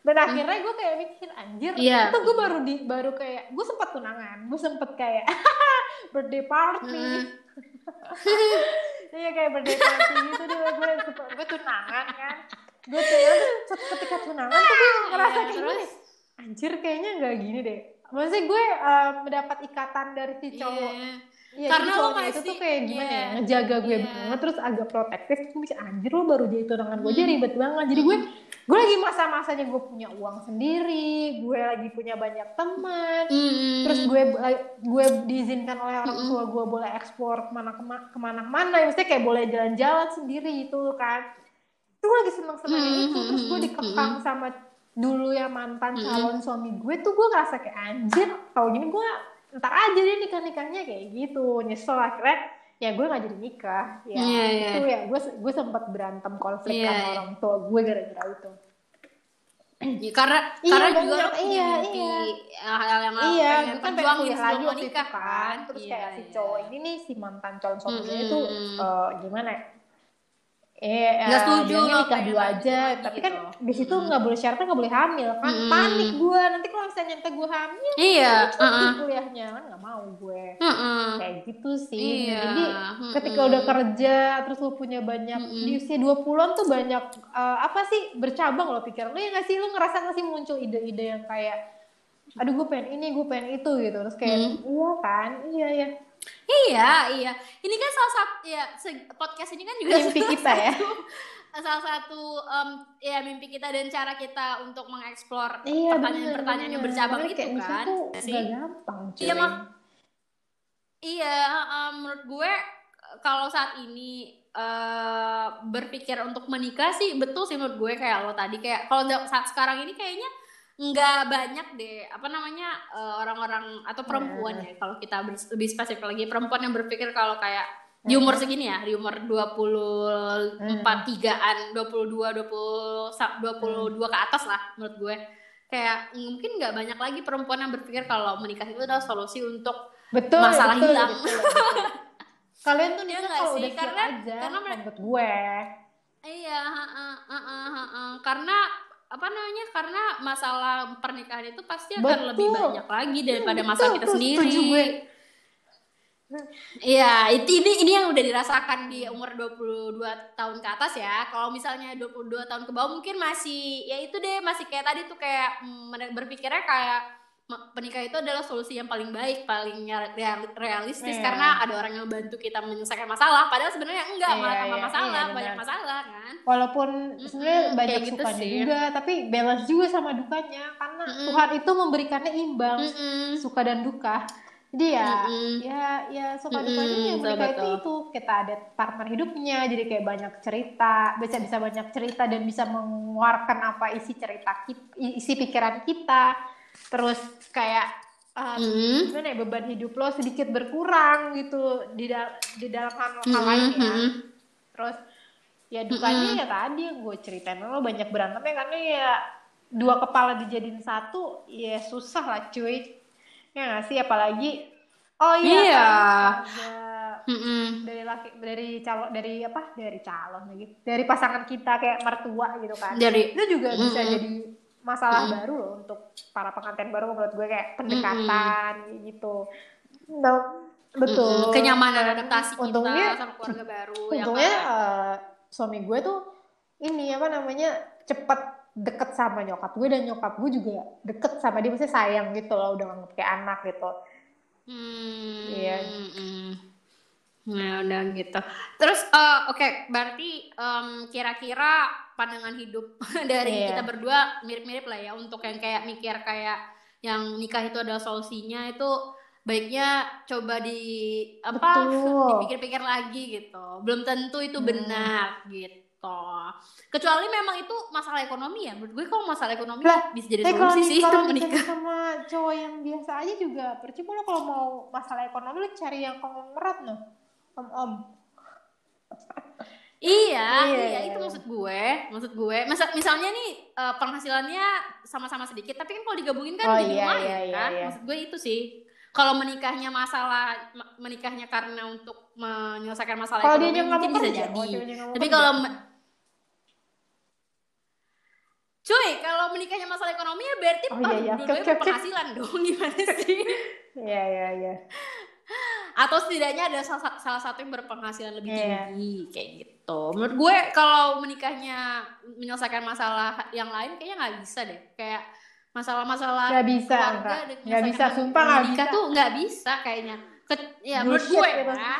S1: Dan akhirnya gue kayak mikir anjir,
S2: Iya.
S1: itu gue baru di baru kayak gue sempat tunangan, gue sempet kayak birthday party,
S2: Mm.
S1: Iya kayak birthday party gitu deh gue gue tunangan kan. Gue terus ketika tunangan tuh gue ngerasa
S2: Iya,
S1: kayak
S2: terus?
S1: gini. Anjir kayaknya nggak gini deh. Maksudnya gue eh, mendapat ikatan dari si cowok.
S2: Iya.
S1: Iya,
S2: Karena lo
S1: cowoknya itu
S2: masih-
S1: tuh kayak gimana
S2: iya.
S1: ya, ngejaga gue
S2: Iya.
S1: banget terus agak protektif. Terus gue mikir anjir lo baru jadi tunangan gue aja
S2: Hmm.
S1: ribet banget. Jadi gue gue lagi masa-masanya gue punya uang sendiri, gue lagi punya banyak teman,
S2: Mm.
S1: terus gue gue diizinkan oleh orang
S2: Mm-mm.
S1: tua gue boleh ekspor ke mana ke mana ke mana ya maksudnya kayak boleh jalan-jalan sendiri itu kan itu gue lagi seneng senengnya
S2: Mm-mm,
S1: itu terus gue
S2: mm-mm,
S1: dikekang sama dulu ya mantan calon suami gue tuh gue ngerasa kayak anjir tau gini gue ntar aja deh nikah nikahnya kayak gitu nyesel akhirnya ya gue nggak jadi nikah ya
S2: Iya, iya.
S1: itu ya gue gue sempat berantem konflik
S2: Iya,
S1: sama
S2: iya.
S1: orang tua gue gara-gara itu
S2: Ya, karena
S1: Iya,
S2: karena juga lo punya
S1: Iya,
S2: mimpi
S1: iya.
S2: hal-hal yang
S1: iya,
S2: pengen
S1: kan pengen
S2: perjuangin
S1: kuliah
S2: sebelum
S1: lagi waktu itu kan. Terus
S2: Iya,
S1: kayak si
S2: iya.
S1: cowok ini nih, si mantan calon suaminya
S2: Mm-mm.
S1: itu eh, gimana? Eh,
S2: Nggak setuju
S1: bilangnya
S2: lo,
S1: nikah
S2: lanjut
S1: aja.
S2: lagi
S1: Tapi
S2: gitu.
S1: kan di situ nggak boleh syaratnya nggak boleh hamil kan.
S2: Mm-mm.
S1: Panik gue. Nanti kalau misalnya nyampe gue hamil,
S2: iya
S1: cuti
S2: uh-uh.
S1: kuliahnya kan nggak mau gue.
S2: Uh-uh.
S1: Kayak gitu sih.
S2: Iya,
S1: Jadi
S2: mm-mm.
S1: ketika udah kerja terus lu punya banyak
S2: Mm-mm.
S1: di usia 20-an tuh banyak eh, apa sih bercabang lo pikiran lu ya nggak sih lu ngerasa nggak sih muncul ide-ide yang kayak aduh gue pengen ini gue pengen itu gitu terus kayak iya kan iya ya
S2: Iya, iya. Ini kan salah satu ya podcast ini kan juga
S1: Mimpi
S2: salah
S1: kita ya.
S2: satu- Salah satu em, ya mimpi kita dan cara kita untuk mengeksplor
S1: iya
S2: pertanyaan-pertanyaan yang bercabang itu kan.
S1: nggak gampang cuy
S2: Iya, mak- Iya, em, menurut gue kalau saat ini eh berpikir untuk menikah sih betul sih menurut gue kayak lo tadi kayak kalau saat sekarang ini kayaknya nggak banyak deh apa namanya eh, orang-orang atau perempuan ya kalau kita lebih spesifik lagi perempuan yang berpikir kalau kayak di umur segini ya di umur 24 tigaan 22 20 sa- 22 ke atas lah menurut gue kayak mungkin nggak banyak lagi perempuan yang berpikir kalau menikah itu adalah solusi untuk
S1: betul
S2: Masalah
S1: betul,
S2: hilang.
S1: betul, betul. kalian tuh
S2: Iya
S1: nikah
S2: nggak
S1: kalau
S2: sih?
S1: udah
S2: Karena-
S1: aja
S2: karena
S1: menurut gue
S2: Iya, heeh, heeh, heeh. karena apa namanya? Karena masalah pernikahan itu pasti akan
S1: Betul.
S2: lebih banyak lagi daripada
S1: Hmm,
S2: masalah
S1: betul,
S2: kita sendiri.
S1: gue.
S2: Iya, itu ini ini yang udah dirasakan di umur 22 tahun ke atas ya. Kalau misalnya 22 tahun ke bawah mungkin masih ya itu deh masih kayak tadi tuh kayak mm, berpikirnya kayak me- penikah itu adalah solusi yang paling baik, paling realistis
S1: Iya.
S2: karena ada orang yang bantu kita menyelesaikan masalah. Padahal sebenarnya enggak, malah
S1: Iya,
S2: tambah
S1: iya,
S2: masalah,
S1: iya,
S2: banyak masalah kan.
S1: walaupun sebenarnya
S2: Mm-mm,
S1: banyak
S2: gitu
S1: sukanya
S2: sih.
S1: juga tapi balance juga sama dukanya karena
S2: Mm-mm.
S1: Tuhan itu memberikannya imbang
S2: Mm-mm.
S1: suka dan duka jadi ya
S2: Mm-mm.
S1: ya ya suka
S2: Mm-mm,
S1: dukanya yang
S2: betul,
S1: menikah itu
S2: betul.
S1: itu kita ada partner hidupnya jadi kayak banyak cerita bisa bisa banyak cerita dan bisa mengeluarkan apa isi cerita kita isi pikiran kita terus kayak uh,
S2: Mm.
S1: gimana ya beban hidup lo sedikit berkurang gitu di dal- di dalam hal, hal lain ya
S2: Mm-mm.
S1: terus ya dukanya ya tadi yang gue ceritain lo banyak berantemnya karena ya dua kepala dijadiin satu ya susah lah cuy ya nggak sih apalagi oh iya
S2: Iya.
S1: kan, ada
S2: Mm-mm.
S1: dari laki dari calon dari apa dari calon gitu dari pasangan kita kayak mertua gitu kan
S2: Dari
S1: itu juga bisa
S2: Mm-mm.
S1: jadi masalah baru loh untuk para pengantin baru menurut gue kayak pendekatan kayak gitu nah, betul
S2: Mm-mm. kenyamanan
S1: Dan
S2: adaptasi kita
S1: untungnya
S2: sama keluarga baru ya
S1: untungnya
S2: kan?
S1: eh, suami gue tuh ini apa namanya cepet deket sama nyokap gue dan nyokap gue juga deket sama dia maksudnya sayang gitu loh udah nganggep kayak anak gitu
S2: Hmm,
S1: Iya.
S2: mm. Nah, udah gitu. Terus, eh, oke, berarti em, kira-kira pandangan hidup dari
S1: Iya.
S2: kita berdua mirip-mirip lah ya untuk yang kayak mikir kayak yang nikah itu adalah solusinya itu baiknya coba di apa dipikir-pikir lagi gitu. Belum tentu itu
S1: Hmm.
S2: benar gitu. Kecuali memang itu masalah ekonomi ya. Menurut gue kalau masalah ekonomi
S1: Lah,
S2: bisa jadi solusi sih
S1: kalau
S2: menikah.
S1: sama cowok yang biasa aja juga percuma lo kalau mau masalah ekonomi lo cari yang konglomerat no om om
S2: Iya,
S1: Iya,
S2: iya, itu maksud gue, maksud gue. Masa, misalnya nih eh, penghasilannya sama-sama sedikit, tapi kan kalau digabungin kan
S1: Oh,
S2: jadi
S1: iya,
S2: lumayan
S1: iya, iya,
S2: kan?
S1: iya.
S2: Maksud gue itu sih. Kalau menikahnya masalah ma- menikahnya karena untuk menyelesaikan masalah
S1: dia
S2: ekonomi
S1: nggak
S2: mungkin bisa
S1: kerja
S2: jadi.
S1: kalau
S2: Tapi kalau Cuy, kalau menikahnya masalah ekonomi ya berarti
S1: Oh, iya, iya.
S2: dua-duanya berpenghasilan dong gimana sih?
S1: iya iya iya
S2: atau setidaknya ada salah, salah satu yang berpenghasilan lebih
S1: Iya.
S2: tinggi kayak gitu. Menurut gue kalau menikahnya menyelesaikan masalah yang lain kayaknya nggak bisa deh. Kayak masalah-masalah
S1: nggak bisa
S2: keluarga
S1: nggak bisa sumpah nggak bisa
S2: tuh nggak bisa kayaknya. Ke- ya menurut gue
S1: gitu.
S2: ya.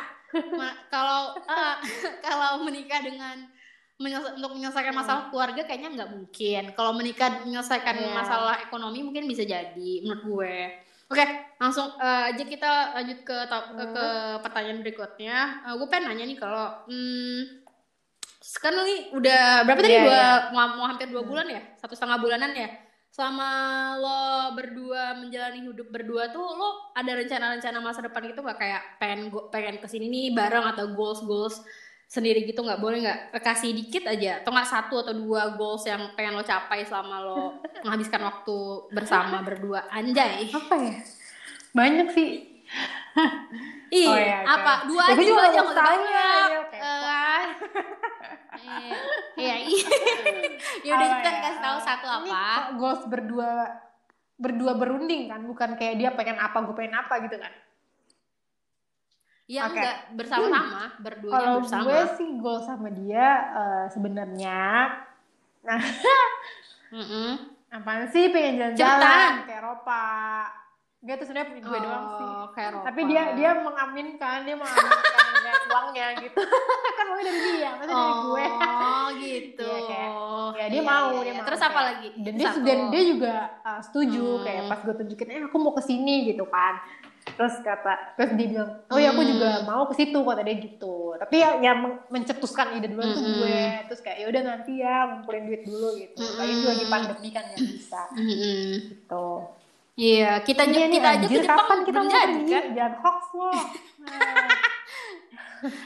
S2: Kalau eh, kalau menikah dengan menyelesa- untuk menyelesaikan masalah keluarga kayaknya nggak mungkin. Kalau menikah menyelesaikan
S1: Iya.
S2: masalah ekonomi mungkin bisa jadi menurut gue. Oke, langsung eh, aja kita lanjut ke ke, ke pertanyaan berikutnya. Eh, gue pengen nanya nih kalau hmm, sekarang nih udah berapa tadi?
S1: Iya,
S2: dua
S1: iya.
S2: mau, mau hampir dua bulan ya, satu setengah bulanan ya. Selama lo berdua menjalani hidup berdua tuh lo ada rencana-rencana masa depan gitu nggak? Kayak pengen go- pengen ke sini nih bareng atau goals goals sendiri gitu nggak? Boleh nggak? Kasih dikit aja. Atau nggak satu atau dua goals yang pengen lo capai selama lo menghabiskan waktu bersama berdua. Anjay.
S1: Apa ya? Banyak sih.
S2: Ih,
S1: Oh, iya,
S2: apa? Dua
S1: Ya,
S2: aja, dua aja nggak Iya, iya, iya. Ya udah kita
S1: ya?
S2: kasih tahu satu
S1: Ini
S2: apa?
S1: goals berdua berdua berunding kan bukan kayak dia pengen apa gue pengen apa gitu kan
S2: Yang
S1: Oke.
S2: enggak bersama-sama, berduanya
S1: kalau
S2: bersama.
S1: gue sih goal sama dia eh, sebenarnya nah
S2: Mm-mm.
S1: apaan sih pengen jalan-jalan ke Eropa Gak tuh sebenarnya gue doang sih
S2: Oh, kayak
S1: tapi dia dia mengaminkan dia mengaminkan uangnya gitu kan uangnya dari dia masa dari gue
S2: Oh, gitu.
S1: Iya, kayak, ya dia
S2: Iya,
S1: mau
S2: iya,
S1: dia
S2: iya.
S1: mau
S2: Terus apa lagi?
S1: dan dia dan dia juga uh, setuju
S2: Hmm.
S1: kayak pas gue tunjukin eh aku mau ke sini gitu kan terus kata terus dia bilang oh ya aku
S2: Hmm.
S1: juga mau ke situ kata dia gitu tapi ya yang men- mencetuskan ide duluan tuh
S2: Mm-mm.
S1: gue terus kayak ya udah nanti ya ngumpulin duit dulu gitu Lagi
S2: Mm-mm.
S1: lagi pandemi kan nggak bisa
S2: Mm-mm.
S1: gitu
S2: Iya, kita
S1: Iya
S2: kita aja ke Jepang
S1: kapan kita
S2: belum jadi kan?
S1: jangan hoax loh Nah,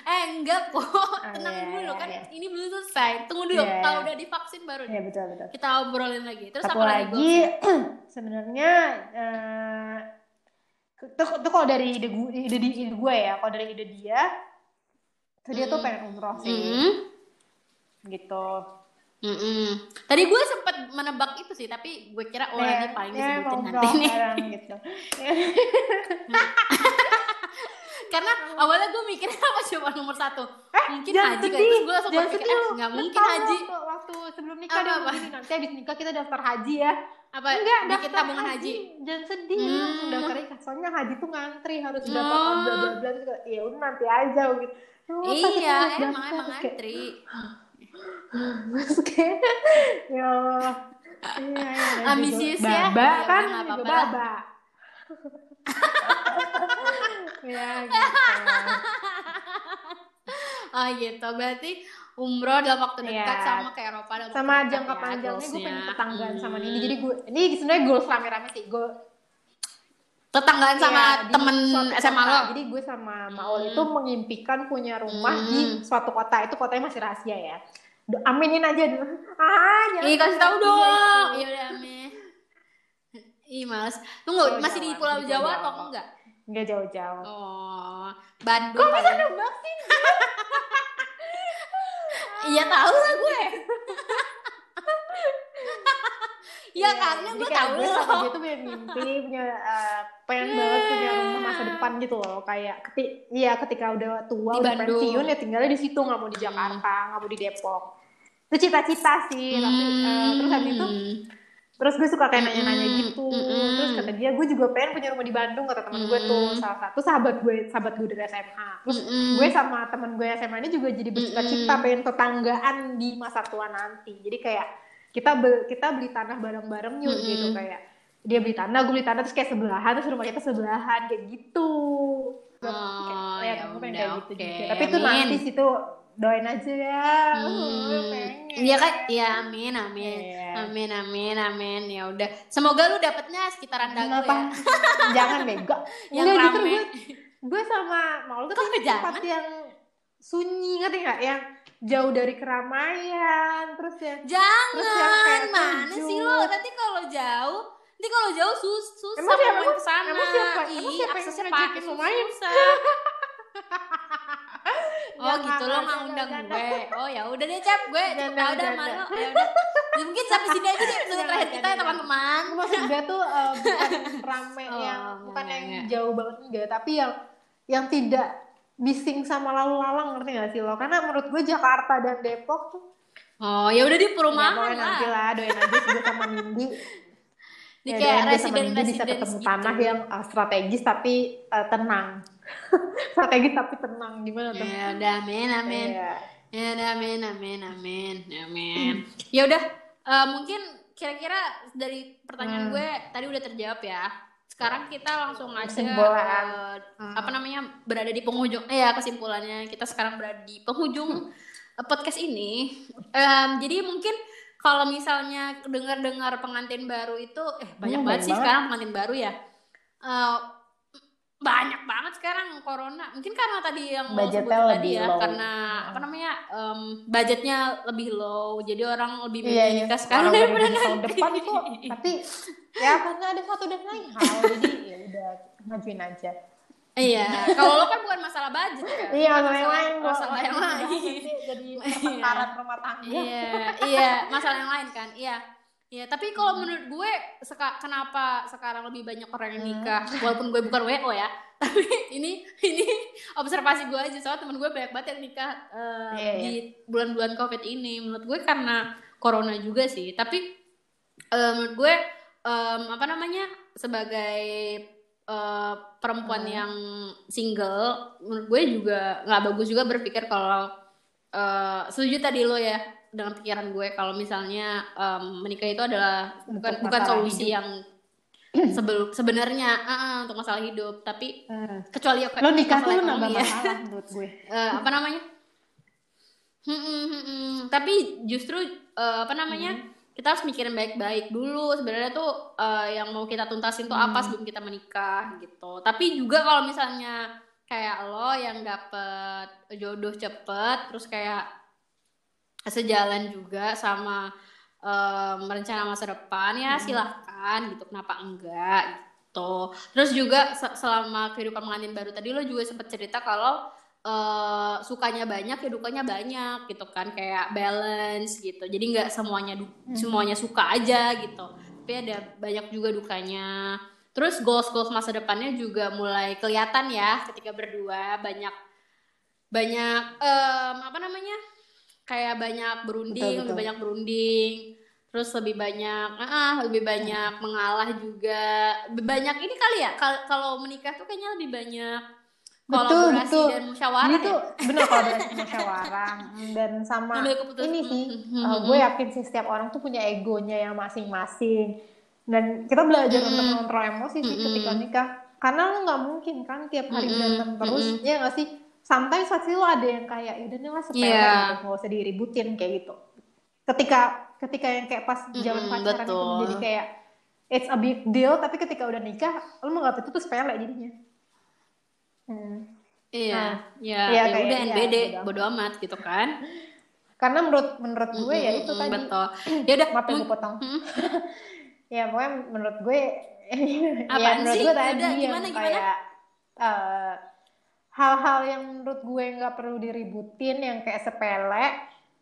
S2: Eh enggak kok, tenang
S1: iya,
S2: dulu
S1: iya,
S2: kan
S1: iya.
S2: ini belum selesai. Tunggu dulu,
S1: Iya,
S2: kalau
S1: iya.
S2: udah divaksin baru
S1: ya betul betul
S2: kita obrolin lagi. Terus
S1: satu
S2: apa
S1: lagi sebenarnya eh itu, itu kalau dari ide gue, ide, di- ide gue ya kalau dari ide dia tuh dia tuh
S2: Mm.
S1: pengen umroh sih
S2: Mm-mm.
S1: gitu
S2: Mm-mm. Tadi gue sempat menebak itu sih, tapi gue kira oh ini paling
S1: ya,
S2: disebutin nanti nih.
S1: gitu
S2: Karena awalnya gue mikirnya apa coba nomor satu? mungkin
S1: jangan
S2: haji kan. Terus gue langsung berpikir,
S1: lu.
S2: nggak mungkin haji.
S1: waktu, waktu sebelum nikah
S2: Apa, apa?
S1: begini nanti habis nikah kita daftar haji ya
S2: Apa
S1: enggak daftar
S2: tabungan haji?
S1: jangan sedih
S2: Hmm.
S1: daftar nikah soalnya haji tuh ngantri harus
S2: Oh.
S1: tahun bla bla bla ya udah nanti aja gitu Oh,
S2: Iya, emang emang
S1: Terus kayak. Terus kayak ya Allah. Iya, iya, dan
S2: Ambisius ya?
S1: Baba
S2: Ya
S1: kan
S2: apa-apa lah.
S1: baba. ya gitu.
S2: Oh gitu, berarti umroh dalam waktu dekat
S1: Iya.
S2: sama ke Eropa dalam waktu
S1: Sama
S2: dekat
S1: jangka
S2: ya,
S1: panjangnya gue pengen tetanggaan sama Nini.
S2: Hmm.
S1: Jadi gue ini sebenarnya goals rame-rame sih. Gue
S2: tetanggaan sama
S1: Iya, di
S2: temen SMA lo.
S1: Jadi gue sama Maul
S2: Hmm.
S1: itu mengimpikan punya rumah
S2: Hmm.
S1: di suatu kota. Itu kotanya masih rahasia ya. Aminin aja dulu. Ah, jangan
S2: Ih kasih tahu dong. Iya udah Ame. Ih males. Tunggu,
S1: Pulau
S2: masih Pulau
S1: di Pulau
S2: Jawa
S1: Jawa
S2: atau enggak?
S1: Nggak jauh-jauh.
S2: Oh, Bandung.
S1: Kok bisa nebak sih?
S2: Iya tahu lah gue. Iya karena
S1: jadi
S2: gue tahu
S1: gue
S2: loh.
S1: dia tuh punya mimpi punya eh, pengen banget punya rumah masa depan gitu loh kayak keti iya ketika udah tua
S2: Di
S1: udah
S2: Bandung.
S1: pensiun ya tinggalnya di situ nggak mau di Jakarta nggak mau di Depok itu cita-cita sih tapi eh, terus habis itu
S2: Hmm.
S1: terus gue suka kayak nanya-nanya
S2: Mm-mm,
S1: gitu
S2: mm-mm.
S1: terus kata dia gue juga pengen punya rumah di Bandung kata temen gue tuh salah satu sahabat gue sahabat gue dari SMA terus
S2: Mm-mm.
S1: gue sama temen gue SMA ini juga jadi bercita-cita
S2: Mm-mm.
S1: pengen tetanggaan di masa tua nanti jadi kayak kita be- kita beli tanah bareng-bareng yuk
S2: Mm-mm.
S1: gitu kayak dia beli tanah gue beli tanah terus kayak sebelahan terus rumah kita sebelahan kayak gitu
S2: Oh,
S1: Kayak-
S2: ya
S1: gue pengen
S2: udah,
S1: kayak gitu
S2: oke.
S1: juga. tapi itu
S2: Amin.
S1: nanti situ doain aja ya
S2: Hmm.
S1: Pengen.
S2: Iya kan? Ya amin amin.
S1: Iya.
S2: Amin amin amin. Ya udah. Semoga lu dapetnya sekitaran dagu ya.
S1: jangan bego
S2: Yang
S1: justru
S2: rame.
S1: gue gue sama Maul tuh
S2: jangan?
S1: tempat yang sunyi ngerti nggak yang jauh dari keramaian terus ya Terus yang
S2: Jangan. Mana sih
S1: sejuk.
S2: lo? Nanti kalau jauh Nanti kalau jauh sus susah
S1: Emang siapa-
S2: mau ke sana.
S1: emang siapa- emang siapa yang ngajakin lu main?
S2: susah. oh gitu lo nggak undang gue. Oh ya udah deh cap gue cukup
S1: Jangan,
S2: tahu dah
S1: jangan.
S2: malu. Ya udah. Ya, mungkin sampai sini aja deh episode
S1: Jangan,
S2: terakhir kita ya teman-teman.
S1: maksud gue tuh eh, bukan rame
S2: Oh,
S1: yang bukan yang jauh banget enggak tapi yang yang tidak bising sama lalu lalang ngerti gak sih lo karena menurut gue Jakarta dan Depok tuh
S2: Oh ya udah di
S1: ya,
S2: perumahan
S1: pokoknya nanti
S2: lah.
S1: lah doain aja gue sama Nindi
S2: Di
S1: Ya,
S2: kayak
S1: sama
S2: residen
S1: bisa ketemu tanah yang uh, strategis tapi uh, tenang strategis tapi tenang gimana tuh
S2: Ya udah amin amin.
S1: Iya.
S2: Ya udah amin amin amin amin. Ya udah eh, mungkin kira-kira dari pertanyaan
S1: Hmm.
S2: gue tadi udah terjawab ya. Sekarang kita langsung aja
S1: Hmm.
S2: apa namanya berada di penghujung. Eh ya kesimpulannya kita sekarang berada di penghujung podcast ini. Em, jadi mungkin kalau misalnya dengar-dengar pengantin baru itu eh banyak
S1: Hmm,
S2: banget sih
S1: banget.
S2: sekarang pengantin baru ya. Eh, banyak banget sekarang corona. Mungkin karena tadi yang lo
S1: Budgetnya
S2: sebutin tadi ya,
S1: low.
S2: karena apa namanya em, budgetnya lebih low, jadi orang lebih
S1: Iya,
S2: milih
S1: iya.
S2: nikah sekarang daripada
S1: dari tahun depan kok. Tapi ya karena ada satu dan lain hal, jadi ya udah ngajuin aja.
S2: Iya, kalau lo kan bukan masalah budget kan.
S1: Iya, masalah yang lain.
S2: Masalah yang lain.
S1: Jadi pertengkaran rumah tangga.
S2: Iya, iya, masalah yang lain kan. Iya. Iya, tapi kalau menurut gue seka, kenapa sekarang lebih banyak orang yang nikah walaupun gue bukan WO ya. Tapi ini ini observasi gue aja soalnya temen gue banyak banget yang nikah eh,
S1: Iya,
S2: di bulan-bulan Covid ini. Menurut gue karena corona juga sih. Tapi eh, menurut gue em, apa namanya? sebagai eh, perempuan
S1: Hmm.
S2: yang single, menurut gue juga nggak bagus juga berpikir kalau eh, setuju tadi lo ya dengan pikiran gue kalau misalnya em, menikah itu adalah bukan bukan solusi
S1: hidup.
S2: yang sebelum sebenarnya ah, untuk masalah hidup tapi
S1: Hmm.
S2: kecuali ya
S1: Lo nikah tuh nambah
S2: ya.
S1: masalah menurut gue.
S2: Eh, apa namanya Hmm, hmm, hmm, hmm. tapi justru eh, apa namanya
S1: Hmm.
S2: Kita harus mikirin baik-baik dulu sebenarnya tuh eh, yang mau kita tuntasin tuh
S1: Hmm.
S2: apa sebelum kita menikah gitu tapi juga kalau misalnya kayak lo yang dapet jodoh cepet terus kayak sejalan juga sama em, rencana masa depan ya
S1: Hmm.
S2: silahkan gitu kenapa enggak gitu terus juga se- selama kehidupan pengantin baru tadi lo juga sempat cerita kalau eh, sukanya banyak ya dukanya banyak gitu kan kayak balance gitu. Jadi nggak semuanya
S1: Hmm.
S2: semuanya suka aja gitu. Tapi ada banyak juga dukanya. Terus goals goals masa depannya juga mulai kelihatan ya ketika berdua. Banyak banyak em, apa namanya? Kayak banyak berunding
S1: Betul, betul.
S2: lebih banyak berunding. Terus lebih banyak ah lebih banyak mengalah juga. Banyak ini kali ya. Kal- kalau menikah tuh kayaknya lebih banyak
S1: Betul,
S2: kolaborasi
S1: betul.
S2: dan musyawarah
S1: Jadi
S2: ya
S1: tuh bener kalau ada musyawarah dan sama ini sih
S2: Mhm,
S1: uh,
S2: mhm.
S1: gue yakin sih setiap orang tuh punya egonya yang masing-masing dan kita belajar
S2: Mhm.
S1: untuk mengontrol emosi sih
S2: Mhm.
S1: ketika nikah karena lo nggak mungkin kan tiap hari
S2: Mhm,
S1: berantem terus
S2: mhm.
S1: ya nggak sih sometimes pasti lo ada yang kayak udah nih lah sepele
S2: Iya.
S1: gitu nggak usah diributin kayak gitu ketika ketika yang kayak pas zaman
S2: Mhm,
S1: pacaran itu menjadi kayak it's a big deal tapi ketika udah nikah lo menganggap itu tuh sepele jadinya Hmm.
S2: iya
S1: Nah,
S2: ya
S1: iya,
S2: ya
S1: kayak-
S2: udah
S1: iya,
S2: NBD
S1: bodo
S2: bodo amat gitu kan
S1: karena menurut menurut gue ya
S2: Mhm,
S1: itu
S2: mhm,
S1: tadi
S2: betul ya udah
S1: maaf ya
S2: mung-
S1: gue potong
S2: Mhm.
S1: ya pokoknya menurut gue ya menurut
S2: sih?
S1: gue tadi
S2: Udah,
S1: yang
S2: gimana, gimana?
S1: kayak eh, hal-hal yang menurut gue nggak perlu diributin yang kayak sepele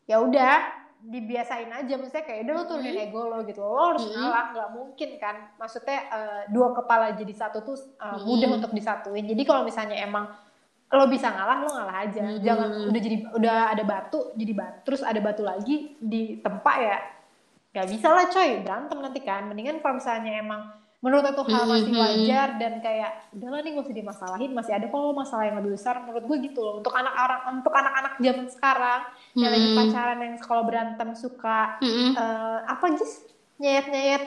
S1: ya udah dibiasain aja. Maksudnya kayak udah lo turunin
S2: Mhm.
S1: ego lo gitu. Lo harus
S2: Mhm.
S1: ngalah nggak mungkin kan. Maksudnya eh, dua kepala jadi satu tuh eh,
S2: Mhm.
S1: mudah untuk disatuin. Jadi kalau misalnya emang lo bisa ngalah lo ngalah aja.
S2: Mhm.
S1: jangan udah jadi udah ada batu jadi batu. Terus ada batu lagi di tempat ya nggak bisa lah coy. Berantem nanti kan. Mendingan kalau misalnya emang menurut itu hal masih
S2: Mhm.
S1: wajar dan kayak udahlah nih gak usah dimasalahin masih ada kok masalah yang lebih besar menurut gue gitu loh untuk anak-anak untuk anak-anak zaman sekarang yang lagi
S2: Mhm.
S1: pacaran yang kalau berantem suka
S2: Mhm.
S1: eh, apa gis nyayat nyayat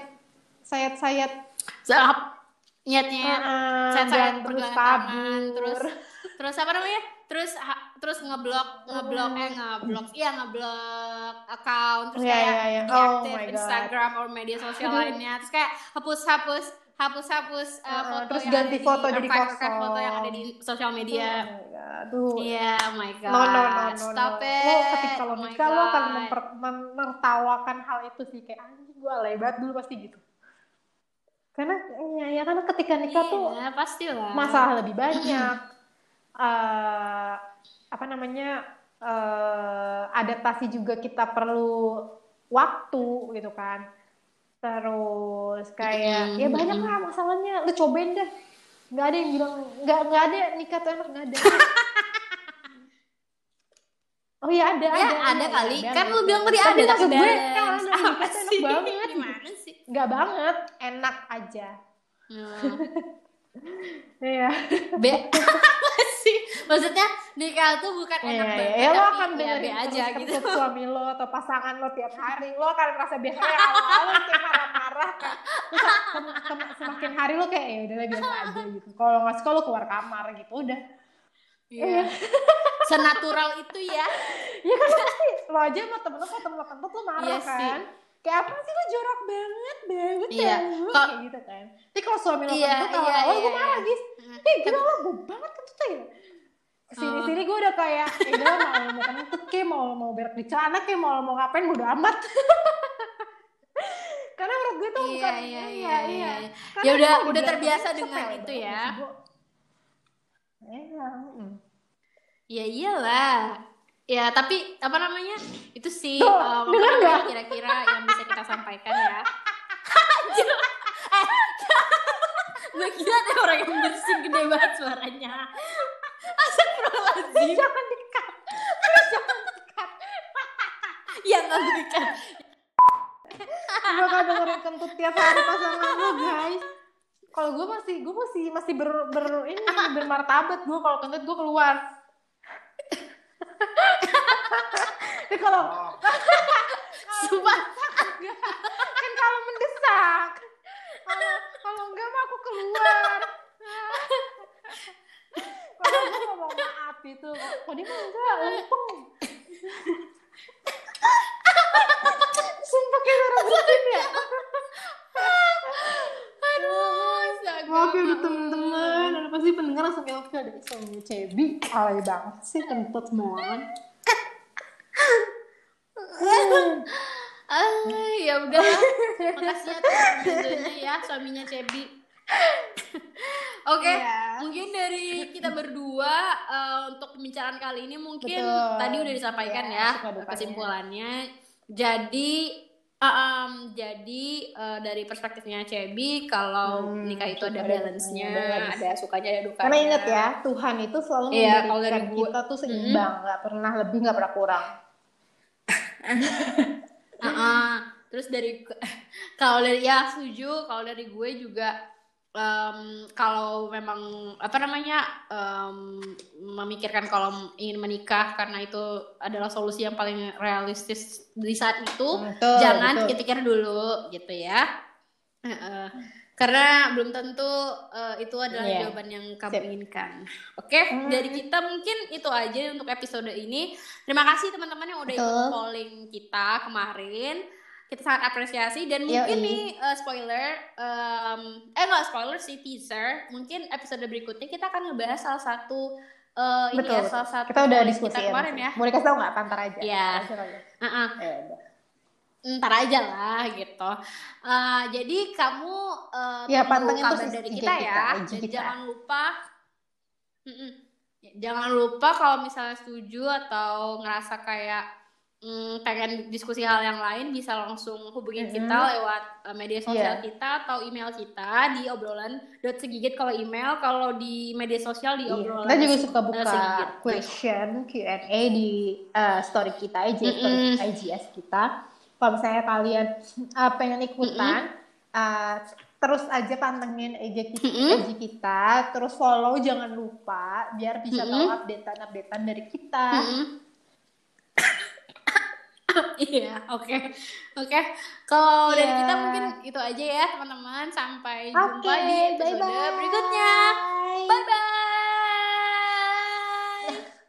S1: sayat sayat
S2: Zap. nyet-nyet saya
S1: dan terus kabur
S2: terus terus apa namanya terus ha- terus ngeblok ngeblok eh ngeblok iya ngeblok account terus
S1: Iya,
S2: kayak
S1: iya, iya.
S2: deactive
S1: Oh my God.
S2: Instagram or media sosial lainnya terus kayak hapus hapus hapus hapus uh,
S1: Heeh,
S2: foto
S1: terus
S2: yang
S1: ganti
S2: ada di-
S1: foto jadi kosong.
S2: foto yang ada di sosial media
S1: Oh aduh
S2: Iya, oh my god.
S1: No, no, no, no,
S2: Stop
S1: no.
S2: it.
S1: Lo ketika lo
S2: Oh
S1: nikah, lo akan menertawakan hal itu sih. Kayak anjing gue banget dulu pasti gitu. Karena, ya, ya karena ketika nikah tuh
S2: Iya, pastilah.
S1: masalah lebih banyak. Eh, apa namanya, eh, adaptasi juga kita perlu waktu gitu kan. Terus kayak,
S2: Mm-mm,
S1: ya banyak lah masalahnya. Lo cobain deh. Nggak ada yang bilang, nggak, nggak ada nikah tuh enak, nggak ada. Oh iya ada,
S2: Ya,
S1: ada,
S2: ada kali.
S1: ada,
S2: kan lu bilang tadi ada tapi
S1: maksud gue, kan, nikah tuh enak banget.
S2: Gimana sih?
S1: Nggak banget, enak aja.
S2: Hmm.
S1: Iya.
S2: B sih? Maksudnya nikah tuh bukan
S1: Iya,
S2: enak
S1: iya.
S2: banget.
S1: Ya, lo akan
S2: ya,
S1: dengerin
S2: B aja gitu.
S1: suami lo atau pasangan lo tiap hari. Lo akan merasa biasa ya lo kayak marah-marah kan. Semakin hari lo kayak ya udah biasa aja gitu. Kalau nggak suka lo keluar kamar gitu udah.
S2: Iya. Senatural itu ya.
S1: Ya kan lo pasti lo aja sama temen lo ketemu kentut lo marah
S2: Iya sih.
S1: Kan. Kayak apa sih lo jorok banget banget
S2: Iya.
S1: ya kayak gitu kan. Tapi kalau suami lo
S2: Iya,
S1: kentut
S2: iya,
S1: awal-awal
S2: iya,
S1: gue marah
S2: iya.
S1: gis. Eh gila lo gue banget kentutnya ya. Ke sini sini gue udah kayak, ya udah mau mau kentut ke, mau mau berak di celana ke, mau mau ngapain bodo amat. Karena menurut gue tuh
S2: Iya,
S1: bukan,
S2: iya,
S1: iya,
S2: iya,
S1: iya.
S2: iya. Ya udah, udah terbiasa dengan itu ya.
S1: gue. Iya.
S2: Ya iyalah. Ya tapi apa namanya? Itu sih
S1: Tuh,
S2: um, apa kira-kira yang bisa kita sampaikan ya. Eh, gue kira ada orang yang bersih gede banget suaranya. Astagfirullahaladzim.
S1: Jangan. Please jangan dikat.
S2: Ya nggak berikan.
S1: Gue bakal dengerin kentut tiap hari pasangan lo guys. Kalau gue masih, gue masih masih ber, ber ini bermartabat gue kalau kentut gue keluar. Tapi kalau
S2: Sumpah.
S1: kan kalau mendesak kalau Kalau enggak mah aku keluar. Kalau aku ngomong maaf itu, kok dia mah enggak, lempeng. Sumpah kayak Brooklyn ya.
S2: Aduh.
S1: Maaf ya udah temen-temen, ada pasti pendengar langsung kayak oke ada suami Cebi, alay banget sih kentut semua.
S2: Ah, ya udah. Makasih ya teman-temannya ya suaminya Cebi. Oke,
S1: Iya.
S2: mungkin dari kita berdua eh, untuk pembicaraan kali ini mungkin
S1: Betul.
S2: tadi udah disampaikan
S1: Iya,
S2: ya kesimpulannya. Jadi eh, em, jadi eh, dari perspektifnya Cebi kalau
S1: Hmm,
S2: nikah itu ada balance-nya,
S1: ada balance.
S2: ada sukanya, ada dukanya.
S1: Karena ingat ya, Tuhan itu selalu
S2: kalau
S1: memberikan
S2: dari
S1: kita tuh seimbang, nggak pernah lebih, nggak pernah kurang.
S2: Heeh. Terus dari kalau dari ya setuju, kalau dari gue juga em, kalau memang apa namanya em, memikirkan kalau ingin menikah karena itu adalah solusi yang paling realistis di saat itu,
S1: Betul,
S2: jangan pikir-pikir dulu gitu ya. Heeh. Karena belum tentu eh, itu adalah
S1: Iya.
S2: jawaban yang kamu
S1: Sip.
S2: inginkan. Oke,
S1: Hmm.
S2: dari kita mungkin itu aja untuk episode ini. Terima kasih teman-teman yang udah ikut polling kita kemarin. Kita sangat apresiasi dan
S1: Yoi.
S2: mungkin nih eh, spoiler, em, eh nggak spoiler sih teaser. Mungkin episode berikutnya kita akan ngebahas salah satu eh, ini ya
S1: betul.
S2: salah satu
S1: Kita udah diskusi
S2: kita kemarin ya.
S1: Mau dikasih tau nggak? Pantar aja.
S2: Iya.
S1: Pantar aja kali ya.
S2: Ntar aja lah gitu. Eh, jadi kamu eh,
S1: Ya, pantengin
S2: kabar
S1: terus
S2: dari kita
S1: kita,
S2: ya. Dan
S1: kita.
S2: jangan lupa, Mm-mm. Ya, jangan lupa kalau misalnya setuju atau ngerasa kayak mm, pengen diskusi hal yang lain bisa langsung hubungin
S1: Mm-mm.
S2: kita lewat eh, media sosial
S1: Iya.
S2: kita atau email kita di obrolan segigit kalau email kalau di media sosial di
S1: Iya,
S2: obrolan
S1: Kita juga suka buka
S2: segigit.
S1: question Q&A di uh, story kita, IG story
S2: Mm-mm.
S1: IGS kita. Kalau misalnya kalian uh, pengen ikutan, uh, terus aja pantengin IG kita,
S2: Mm-mm.
S1: IG kita, terus follow jangan lupa biar bisa tahu
S2: Mm-mm.
S1: updatean-updatean dari kita.
S2: Mm-mm. Iya, oke. Oke. Kalau dari
S1: Iya.
S2: kita mungkin itu aja ya, teman-teman. Sampai jumpa
S1: Oke,
S2: di episode
S1: bye-bye.
S2: berikutnya. Bye bye.